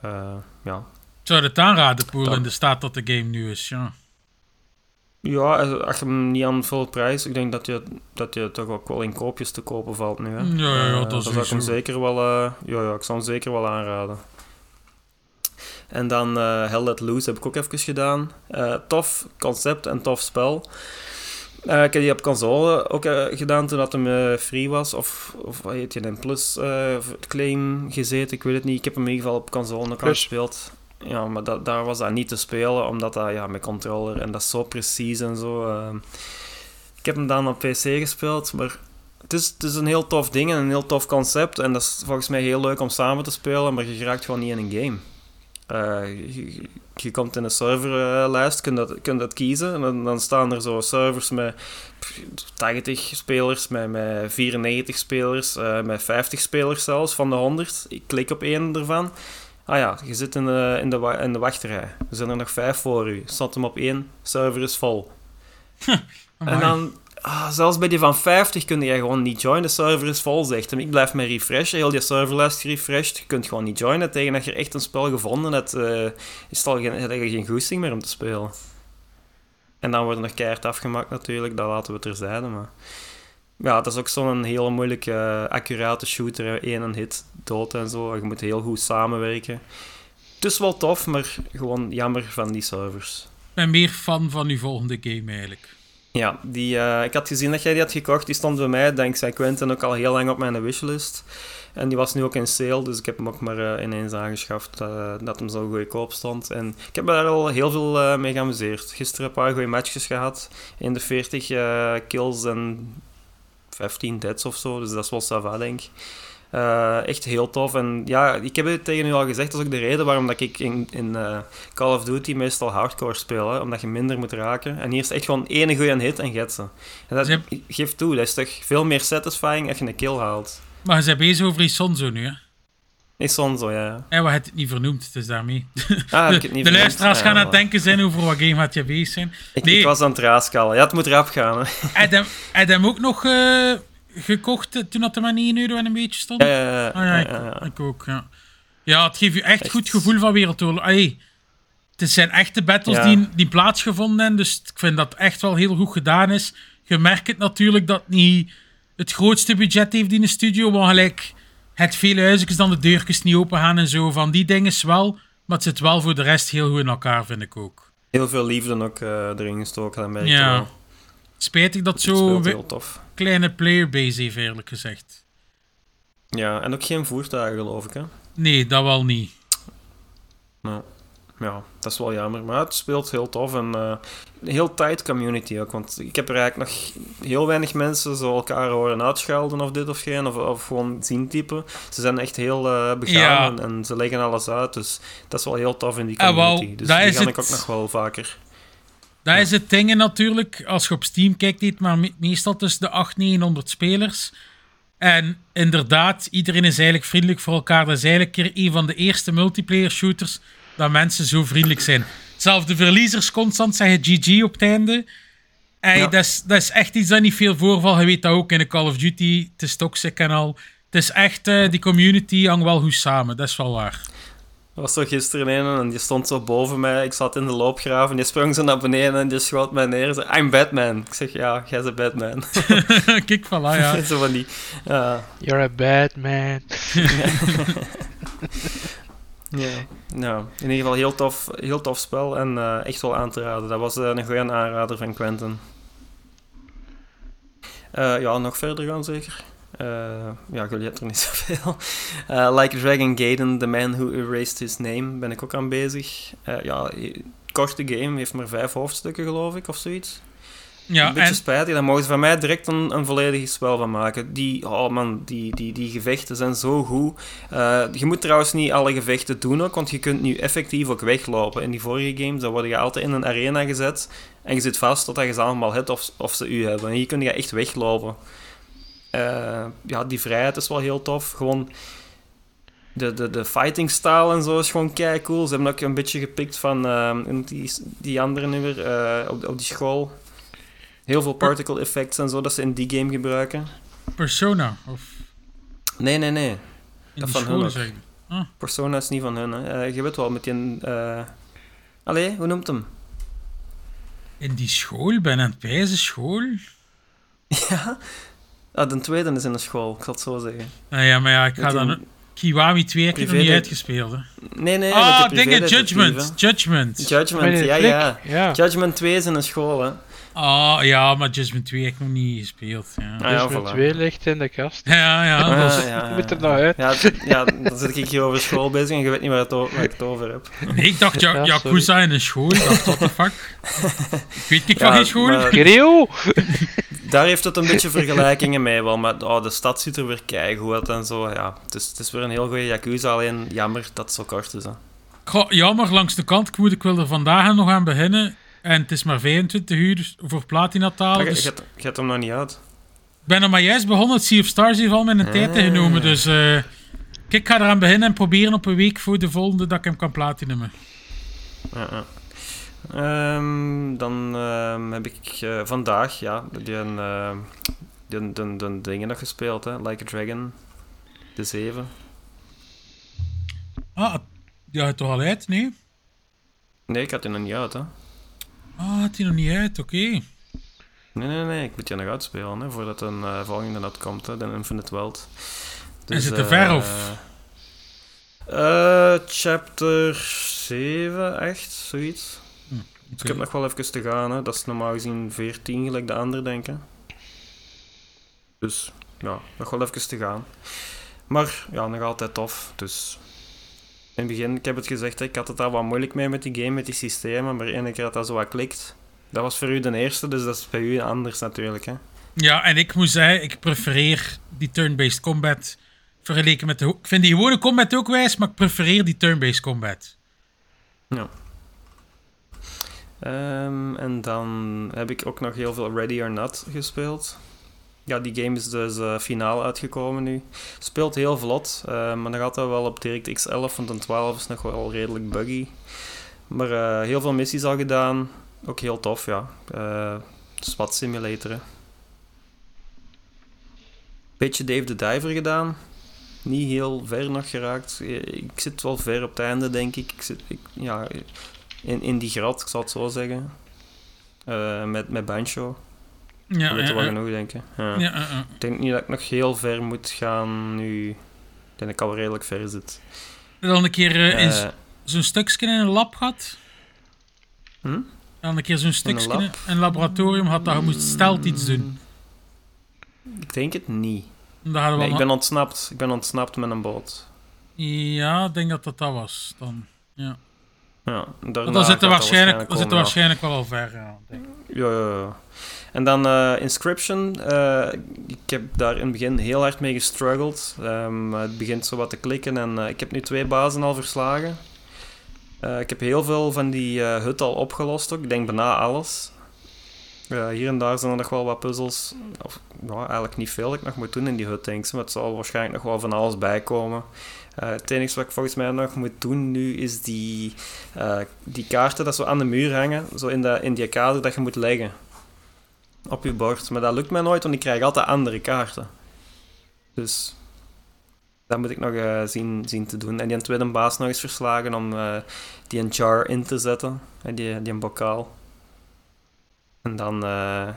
Eh, ja. Ik zou het aanraden, Poel, in de staat dat de game nu is. Ja. Ja, als je hem niet aan full prijs, ik denk dat je, dat je toch ook wel in koopjes te kopen valt nu. Hè? Ja, ja, ja, Eh, dat dan zou ik hem zeker wel, eh, ja, ja, ik zou hem zeker wel aanraden. En dan Hell Let Loose heb ik ook even gedaan. Tof concept en tof spel. Eh, ik heb die op console ook eh, gedaan toen dat hem eh, free was. Of, of wat heet je, een plus claim gezeten, ik weet het niet. Ik heb hem in ieder geval op console Plus. gespeeld. Ja, maar dat, daar was dat niet te spelen, omdat dat ja, met controller en dat is zo precies en zo. eh. ik heb hem dan op PC gespeeld, maar het is, het is een heel tof ding en een heel tof concept. En dat is volgens mij heel leuk om samen te spelen, maar je raakt gewoon niet in een game. Je, je- komt in een serverlijst, kun dat, kun dat kiezen. En dan, dan staan er zo servers met pff, 80 spelers, met, met 94 spelers, eh, met 50 spelers zelfs van de 100. Ik klik op één ervan. Ah ja, je zit in de, in de, in de wachtrij. Er zijn er nog vijf voor u. Staat hem op één, server is vol. En dan, ah, zelfs bij die van 50 kun je gewoon niet joinen. De server is vol, zegt hem. Ik blijf maar refreshen. Heel die serverlijst gerefreshed. Je kunt gewoon niet joinen. Tegen dat je echt een spel gevonden hebt, eh, is het al geen, heb geen goesting meer om te spelen. En dan wordt er keihard afgemaakt natuurlijk. Dat laten we terzijde. Maar ja, dat is ook zo'n hele moeilijke, accurate shooter. Eén een hit, dood en zo. Je moet heel goed samenwerken. Het is wel tof, maar gewoon jammer van die servers. Ben meer fan van uw volgende game eigenlijk. Ja, die, eh, ik had gezien dat jij die had gekocht. Die stond bij mij, dankzij Quentin, ook al heel lang op mijn wishlist. En die was nu ook in sale, dus ik heb hem ook maar eh, ineens aangeschaft eh, dat hem zo goedkoop stond. En ik heb daar al heel veel mee geamuseerd. Gisteren een paar goede matches gehad. In de 40 eh, kills en 15 deaths of zo, dus dat is wel sava, denk ik. Eh, echt heel tof. En ja, ik heb het tegen u al gezegd, dat is ook de reden waarom dat ik in, in eh, Call of Duty meestal hardcore speel. Hè, omdat je minder moet raken. En hier is echt gewoon één goede hit en get ze. En dat Ze geeft toe, dat is toch veel meer satisfying als je een kill haalt. Maar je bent bezig over Isonzo nu, hè? Is zo'n zo, ja. En we hebben het niet vernoemd, dus daarmee. *laughs* Ah, heb ik het de niet de luisteraars gaan aan het denken zijn over wat game had je bezig zijn. Ik, Nee. ik was aan het raaskallen. Ja, het moet rap gaan. Hè. Heb je hem ook nog eh, gekocht eh, toen dat er maar 9 euro en een beetje stond? Ja, ik, ook, ja. Ja, het geeft je echt, Echt. goed gevoel van Wereldoorlog. Allee, het zijn echte battles Ja. die, die plaatsgevonden hebben, dus ik vind dat echt wel heel goed gedaan is. Je merkt het natuurlijk dat niet het grootste budget heeft in de studio, maar gelijk het veel huisjes dan de deurtjes niet open gaan en zo. Van die dingen is wel, maar het zit wel voor de rest heel goed in elkaar, vind ik ook. Heel veel liefde ook eh, erin gestoken, dat merk je Ja. wel. Spijtig dat we- heel tof. kleine playerbase heeft, eerlijk gezegd. Ja, en ook geen voertuigen, geloof ik, hè. Nee, dat wel niet. Nou. ja, dat is wel jammer. Maar het speelt heel tof en een heel tight community ook. Want ik heb er eigenlijk nog heel weinig mensen zo elkaar horen uitschelden of dit of geen. Of, of gewoon zien typen. Ze zijn echt heel eh, begaan Ja. en, en ze leggen alles uit. Dus dat is wel heel tof in die Ah, wel, community. dus die ga ik ook nog wel vaker. Dat is het ding natuurlijk. Als je op Steam kijkt, niet, maar me- meestal tussen de 800 900 spelers. En inderdaad, iedereen is eigenlijk vriendelijk voor elkaar. Dat is eigenlijk een van de eerste multiplayer shooters dat mensen zo vriendelijk zijn. Zelfs de verliezers constant zeggen GG op het einde. Ja. dat, is, dat is echt iets dat niet veel voorvalt. Je weet dat ook in de Call of Duty. Het is toxic en al. Het is echt, eh, die community hangt wel goed samen. Dat is wel waar. Er was zo gisteren een en die stond zo boven mij. Ik zat in de loopgraaf en die sprong zo naar beneden en die schoot mij neer. en zei, I'm Batman. Ik zeg, ja, jij bent Batman. *laughs* Kijk, voilà, ja. *laughs* zo van die... ja. You're a bad man. *laughs* Ja. Nou, in ieder geval heel tof, heel tof spel en eh, echt wel aan te raden. Dat was eh, een goede aanrader van Quentin. Eh, ja, nog verder gaan zeker. Eh, ja, hebben er niet *laughs* zoveel. Eh like Dragon Gaiden, The Man Who Erased His Name, ben ik ook aan bezig. Eh, ja, korte game, heeft maar vijf hoofdstukken geloof ik, of zoiets. ja een beetje en, spijtig, daar mogen ze van mij direct een, een volledig spel van maken. Die, oh man, die, die, die gevechten zijn zo goed. Je moet trouwens niet alle gevechten doen ook, want je kunt nu effectief ook weglopen. In die vorige games, dan word je altijd in een arena gezet en je zit vast totdat je ze allemaal hebt of, of ze u hebben. En hier kun je echt weglopen. Eh, ja, die vrijheid is wel heel tof. Gewoon de, de, de fighting style en zo is gewoon kei cool. Ze hebben ook een beetje gepikt van ehm, die, die andere nu weer eh, op, op die school. Heel veel particle effects en zo dat ze in die game gebruiken. Persona. Of Nee, nee, nee. in Dat van hun zeggen. Persona is niet van hun. Hè. Eh, je weet wel, met die... eh Allee, hoe noemt hem? In die school? Ben aan het school? *laughs* ja? Ah, de tweede is in de school, ik zal het zo zeggen. Nou ja, maar ja, ik ga dan... een Kiwami 2 heb ik nog niet uitgespeeld. Hè. Nee, nee, ah, de dingen. Judgment. Judgment. Judgment, ja, ja. Ja. Judgment 2 is in een school, hè. Ah, ja, maar Judgment 2 heb ik nog niet gespeeld. Ja, Ah, ja, dus met voilà. twee ligt in de kast. ja, ja. Ah, *laughs* dat is- ja, Je moet er nou uit. Ja, ja, dan zit ik hier over school bezig en je weet niet waar, het waar ik het over heb. Nee, *laughs* ik dacht, ja, Ja, Yakuza in een school. Ik dacht, what the fuck? *laughs* Ik weet ik van geen school. maar Grio! daar heeft het een beetje vergelijkingen mee wel, maar oh, de stad ziet er weer keigoed uit en zo. Ja, het, is, het is weer een heel goede Yakuza, alleen jammer dat het zo kort is. Hè. Goh, jammer, langs de kant. Ik, moet, ik wil er vandaag nog aan beginnen. En het is maar 25 uur dus voor je, Dus je, ik je hebt hem nog niet uit. ben er maar juist begonnen. Het Sea of Stars heeft al mijn tijd Ah. ingenomen. Dus eh, ik ga eraan beginnen en proberen op een week voor de volgende dat ik hem kan ja. Ehm, dan ehm, heb ik eh, vandaag ja, die, uh, die, die, die dingen nog gespeeld, hè? Like a Dragon, de 7. Ah, ja, het toch al uit? Nee? Nee, ik had die nog niet uit, hè? Ah, het is nog niet uit, oké. Nee, nee, nee, ik moet die nog uitspelen, hè, voordat een eh, volgende komt, hè, de Infinite World. Is het te ver, of? eh, chapter 7, echt, zoiets. Dus ik heb nog wel even te gaan, hè. dat is normaal gezien 14, gelijk de andere, denk ik. Dus, ja, nog wel even te gaan. Maar, ja, nog altijd tof, dus... In het begin, ik heb het gezegd, ik had het daar wat moeilijk mee met die game, met die systemen, maar één keer dat dat zo wat klikt... Dat was voor u de eerste, dus dat is bij u anders natuurlijk, hè. Ja, en ik moet zeggen, ik prefereer die turn-based combat vergeleken met de... Ik vind die gewone combat ook wijs, maar ik prefereer die turn-based combat. Ehm, en dan heb ik ook nog heel veel Ready or Not gespeeld. Ja, die game is dus eh, finaal uitgekomen nu. Speelt heel vlot, eh, maar nog altijd wel op DirectX 11, want een 12 is nog wel redelijk buggy. Maar eh, heel veel missies al gedaan. Ook heel tof, ja. SWAT Simulator. Beetje Dave the Diver gedaan. Niet heel ver nog geraakt. Ik zit wel ver op het einde, denk ik. ik, zit, ik ja, in, in die grad, ik zal het zo zeggen. Met, met Bancho. Ja, ja, er wel genoeg, denk ik. Ik denk niet dat ik nog heel ver moet gaan nu. Ik denk dat ik al redelijk ver zit. Dan een keer Eh, z- zo'n stukje in een lab gehad. Hm? Dan een keer zo'n stukje in lab? een laboratorium had dat je moest stelt iets doen. ik denk het niet. Dat we Nee, ik ben ontsnapt. Ik ben ontsnapt met een boot. Ja, ik denk dat dat dat was. Dan. Ja. Ja, daarna Dan gaat zit er dat waarschijnlijk, komen, zit er waarschijnlijk wel al ver. Ja, denk ik. Ja, ja, ja. En dan eh, Inscription. eh, ik heb daar in het begin heel hard mee gestruggeld. Ehm, het begint zo wat te klikken en eh, ik heb nu twee bazen al verslagen. Ik heb heel veel van die hut al opgelost ook. Ik denk bijna alles. Hier en daar zijn er nog wel wat puzzels. Of ja, eigenlijk niet veel dat ik nog moet doen in die hut, denk ik. Maar het zal waarschijnlijk nog wel van alles bijkomen. Het enige wat ik volgens mij nog moet doen nu is die, die kaarten dat zo aan de muur hangen. Zo in, de, in die kader dat je moet leggen op je bord. Maar dat lukt mij nooit, want ik krijg altijd andere kaarten. Dus dat moet ik nog eh, zien, zien te doen. En die tweede baas nog eens verslagen om eh, die een jar in te zetten. En die, die een bokaal. En dan eh,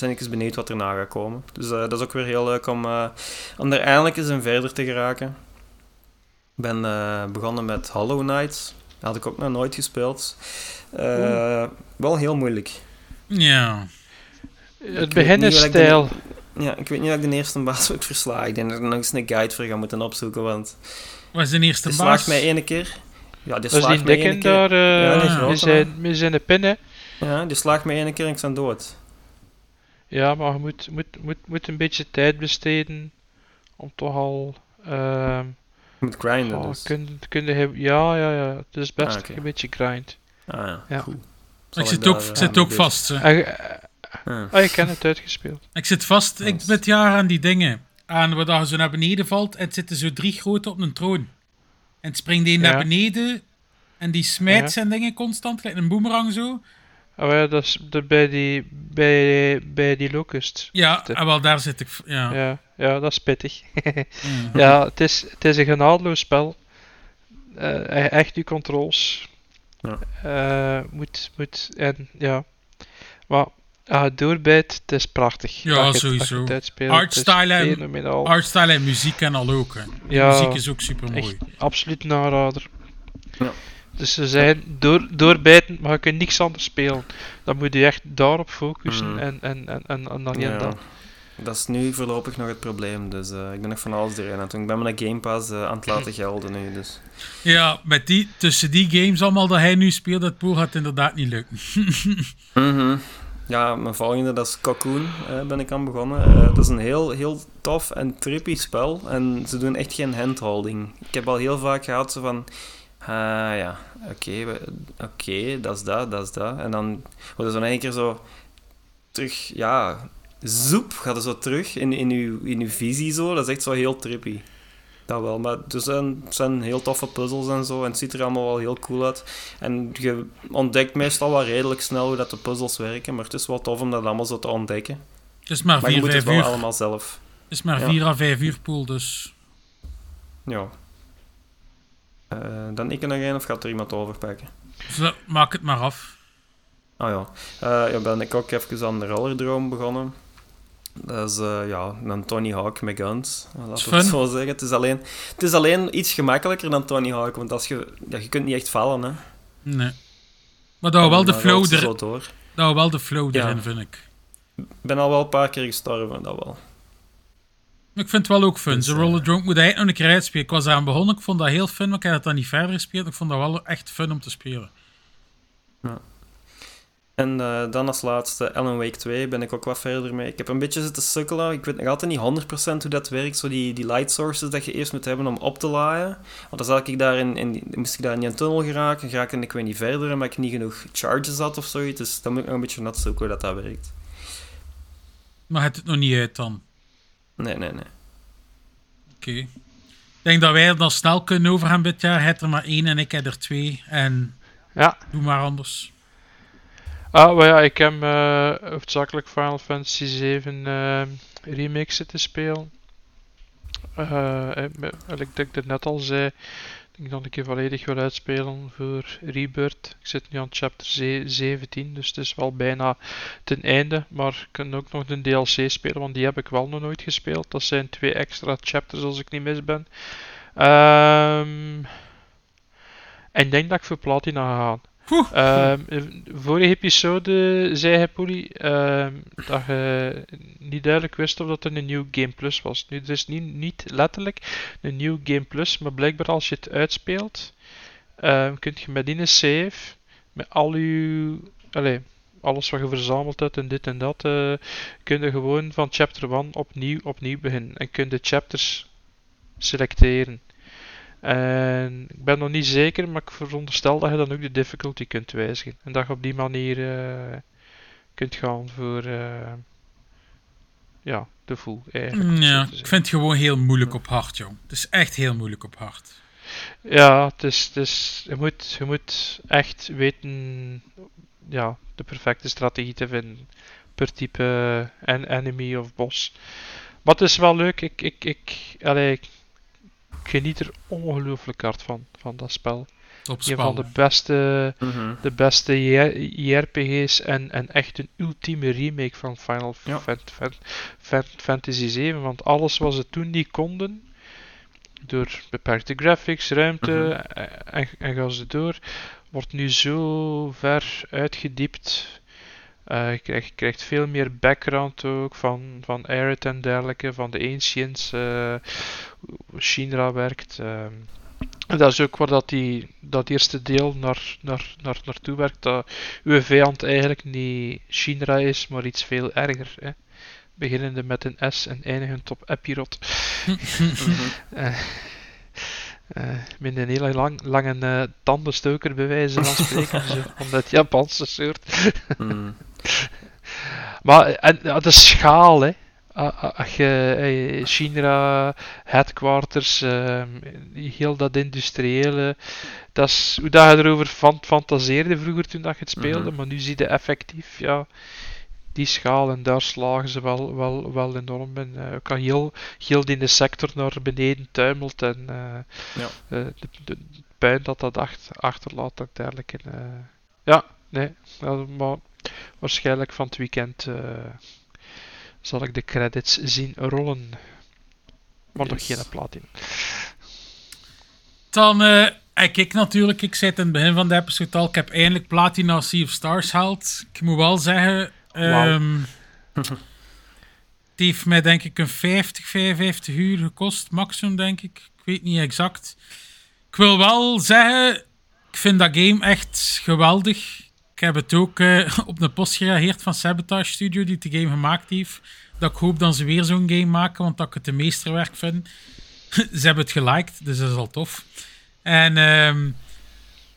ben ik eens benieuwd wat erna gaat komen. Dus dat is ook weer heel leuk om, om er eindelijk eens in verder te geraken. Ik ben begonnen met Hollow Knight. Dat had ik ook nog nooit gespeeld. Wel heel moeilijk. Ja. Het weet begin niet is wat ik de- stijl. Ja, ik weet niet of ik de eerste baas ook versla. Ik denk dat ik er nog eens een guide voor ga moeten opzoeken, want Wat is de eerste die baas? slaagt mij ene keer. Ja, die Dat slaagt mij ene dikke keer. daar, eh Ja, die grote, zijn, met zijn pinnen. Ja, die slaagt mij ene keer en ik ben dood. Ja, maar je moet, moet, moet, moet een beetje tijd besteden om toch al. ehm Je moet grinden oh, dus. kun, kun je, ja, ja, ja. Het is best Ah, een beetje grind. Ah ja, Ja. Zal Ik zit ook, eh, ik zit mee ook vast. hè. Ah, ah, je kent het uitgespeeld. Ik zit vast ik, dit jaar aan die dingen. Aan waar je zo naar beneden valt en het zitten zo drie grote op een troon. En het springt die Ja. naar beneden en die smijt Ja. zijn dingen constant, gelijk een boemerang zo. Oh ja, dat is er bij die, bij, bij die locust. Ja, en wel daar zit ik. Ja. Ja, ja, dat is pittig. *laughs* Mm. ja, het is, het is een genadeloos spel. Eh, e- echt die controls. Ja. Eh, moet, moet, en ja. Maar je doorbijt, het is prachtig. Ja, het- sowieso. Artstyle en-. Artstyle en muziek en al ook. Hè. De Ja, muziek is ook super mooi. Absoluut een aanrader. Ja. Dus ze zijn door, doorbijten, maar je kunt niks anders spelen. Dan moet je echt daarop focussen Mm. en, en, en, en, en dan Ja. dat. Dat is nu voorlopig nog het probleem, dus eh, ik ben nog van alles erin aan het doen. Ik ben mijn Game Pass eh, aan het laten gelden nu, dus... Ja, met die, tussen die games allemaal dat hij nu speelt, dat pool gaat inderdaad niet lukken. *laughs* Mhm. Ja, mijn volgende, dat is Cocoon, eh, ben ik aan begonnen. Eh, dat is een heel, heel tof en trippy spel. En ze doen echt geen handholding. Ik heb al heel vaak gehad zo van... Ah ja, oké, oké, dat is dat, dat is dat. En dan wordt er zo in één keer zo terug, ja, zoep, gaat er zo terug in, in, uw, in uw visie zo. Dat is echt zo heel trippy. Dat wel, maar zijn, het zijn heel toffe puzzels en zo. En het ziet er allemaal wel heel cool uit. En je ontdekt meestal wel redelijk snel hoe dat de puzzels werken. Maar het is wel tof om dat allemaal zo te ontdekken. Het is maar Maar je 4, moet het 5 wel uur. allemaal zelf. Het is maar Ja. 4 à 5 uur pool, dus. Ja. Eh, dan ik er nog één of gaat er iemand overpakken? Zo, maak het maar af. Ah ja. Eh, ja, ben ik ook even aan de rollerdroom begonnen. Dat is eh, ja, een Tony Hawk met guns. Laten we het zo zeggen. Het is, alleen, het is alleen iets gemakkelijker dan Tony Hawk. Want als je, ja, je kunt niet echt vallen. Hè. Nee. Maar dat wel de flow, er, door. dat wel de flow Ja. erin, vind ik. Ik ben al wel een paar keer gestorven, dat wel. Ik vind het wel ook fun. Dus, Ze eh, Roller Drunk moet eigenlijk nog een keer uitspelen. Ik was aan begonnen, ik vond dat heel fun, maar ik heb het dan niet verder gespeeld. Ik vond dat wel echt fun om te spelen. En eh, dan als laatste Alan Wake 2 ben ik ook wat verder mee. Ik heb een beetje zitten sukkelen. Ik weet nog altijd niet 100% hoe dat werkt. Zo die, die light sources dat je eerst moet hebben om op te laaien. Want dan zat ik daar in, in die- moest ik daar in een tunnel geraken. Geraken ik weet niet verder, omdat ik niet genoeg charges had of zoiets. Dus dan moet ik nog een beetje net zoeken hoe dat, dat werkt. Maar het het nog niet uit dan. Nee, nee, nee. Oké. Ik denk dat wij er dan snel kunnen over gaan dit jaar. Hij heeft er maar één en ik heb er twee. En Ja. doe maar anders. Ah, maar ja, ik heb eh, hoofdzakelijk Final Fantasy 7 eh, remake zitten spelen. Eh, ik denk dat net al zei, ik dat ik je volledig wil uitspelen voor Rebirth. Ik zit nu aan chapter ze- 17, dus het is wel bijna ten einde. Maar ik kan ook nog de DLC spelen, want die heb ik wel nog nooit gespeeld. Dat zijn twee extra chapters als ik niet mis ben. Ehm, en ik denk dat ik voor Platina ga gaan. Ehm, vorige episode zei hij, ehm, dat je niet duidelijk wist of dat er een nieuw Game Plus was. Nu, er is niet, niet letterlijk een nieuw Game Plus, maar blijkbaar als je het uitspeelt, ehm, kunt je met in een save, met al uw, allee, alles wat je verzameld hebt en dit en dat, eh kun je gewoon van chapter 1 opnieuw, opnieuw beginnen. En kun je chapters selecteren. En ik ben nog niet zeker, maar ik veronderstel dat je dan ook de difficulty kunt wijzigen. En dat je op die manier eh, kunt gaan voor eh, ja, de zo Ja, ik vind het gewoon heel moeilijk op hard, jong. Het is echt heel moeilijk op hard. Ja, het is, het is, je, moet, je moet echt weten ja, de perfecte strategie te vinden per type en enemy of boss. Maar het is wel leuk, ik, ik, ik, allee, ik geniet er ongelooflijk hard van, van dat spel. Een van de beste, Mhm. de beste JRPG's en, en echt een ultieme remake van Final Ja. Fan- Fan- Fan- Fantasy 7. Want alles wat ze toen niet konden, door beperkte graphics, ruimte Mhm. en, en, en ga ze door, wordt nu zo ver uitgediept. Eh, je, krijgt, je krijgt veel meer background ook van, van Aerith en dergelijke, van de Ancients, eh, hoe Shinra werkt. ehm. en dat is ook waar dat, die, dat eerste deel naar, naar, naar, naartoe werkt, dat uw vijand eigenlijk niet Shinra is, maar iets veel erger. Hè? Beginnende met een S en eindigend op Epirot. *laughs* Eh, eh, met een hele lang, lange eh, tandenstoker bij wijze van spreken, *laughs* zo, van dat Japanse soort. Mhm. Maar en, de schaal, hè. A- a- Als je eh, Shinra, headquarters, ehm, heel dat industriële, dat is hoe dat je erover fan fantaseerde vroeger toen dat je het speelde, Mhm. maar nu zie je effectief, ja, die schaal en daar slagen ze wel, wel, wel enorm in. Eh, ook al heel, heel die in de sector naar beneden tuimelt en eh, Ja. eh, de, de puin dat dat achter, achterlaat ook dergelijke. eh. ja, nee, maar waarschijnlijk van het weekend eh, zal ik de credits zien rollen. Maar nog geen platin. Dan, eh, ik, natuurlijk, ik zei het in het begin van de episode al, ik heb eindelijk Platina Sea of Stars gehaald. Ik moet wel zeggen, Wauw. ehm, het heeft mij denk ik een 50, 55 uur gekost, maximum denk ik. Ik weet niet exact. Ik wil wel zeggen, ik vind dat game echt geweldig. Ik heb het ook eh, *laughs* op de post gereageerd van Sabotage Studio, die de game gemaakt heeft. Dat ik hoop dat ze weer zo'n game maken, want dat ik het een meesterwerk vind. *laughs* ze hebben het geliked, dus dat is al tof. En ehm,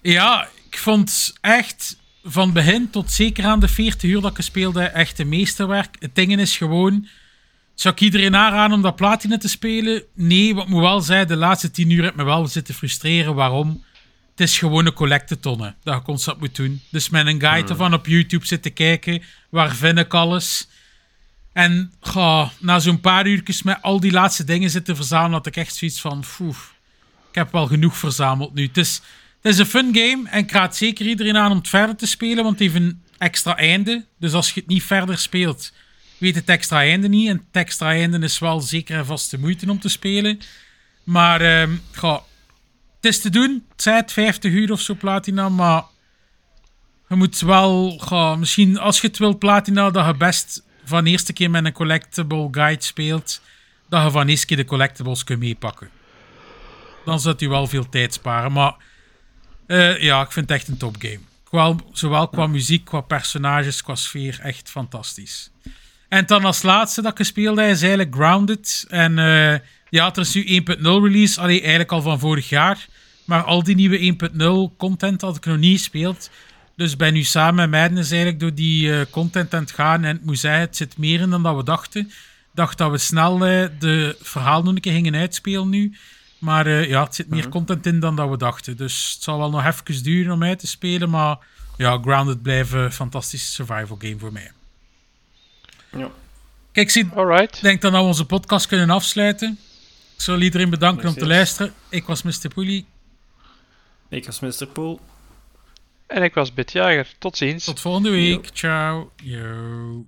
ja, ik vond echt van begin tot zeker aan de 40 uur dat ik speelde echt een meesterwerk. Het ding is gewoon, zou ik iedereen aanraden om dat platina te spelen? Nee, wat moet wel zeggen, de laatste 10 uur heb me wel zitten frustreren. Waarom? Het is gewoon een collectetonne dat je constant moet doen. Dus met een guide ervan op YouTube zitten kijken, waar vind ik alles? En goh, na zo'n paar uurtjes met al die laatste dingen zitten verzamelen, had ik echt zoiets van, ik heb wel genoeg verzameld nu. Het is, het is een fun game en ik raad zeker iedereen aan om het verder te spelen, want het heeft een extra einde. Dus als je het niet verder speelt, weet het extra einde niet. En het extra einde is wel zeker en vast de moeite om te spelen. Maar goh, het is te doen. Het zijn het 50 uur of zo platina, maar je moet wel, misschien als je het wilt platina, dat je best van de eerste keer met een collectible guide speelt, dat je van de eerste keer de collectibles kunt meepakken. Dan zult u wel veel tijd sparen. Maar eh, ja, ik vind het echt een topgame. Qua, zowel qua muziek, qua personages, qua sfeer, echt fantastisch. En dan als laatste dat ik gespeeld heb, is eigenlijk Grounded. En eh, ja, er is nu 1.0 release, allee, eigenlijk al van vorig jaar. Maar al die nieuwe 1.0 content had ik nog niet gespeeld. Dus ben nu samen met Madness eigenlijk door die eh, content aan het gaan. En ik moet zeggen, het zit meer in dan dat we dachten. Ik dacht dat we snel eh, de verhaal nog een keer gingen uitspelen nu. Maar eh, ja, het zit meer content in dan dat we dachten. Dus het zal wel nog even duren om uit te spelen. Maar ja, Grounded blijft een fantastische survival game voor mij. Ja. Kijk, ik zie- Alright. ik denk dat we onze podcast kunnen afsluiten. Ik zal iedereen bedanken om te luisteren. Ik was Mr. Poelie. Ik was Mr. Pool. En ik was Bitjager. Tot ziens. Tot volgende week. Ciao. Yo.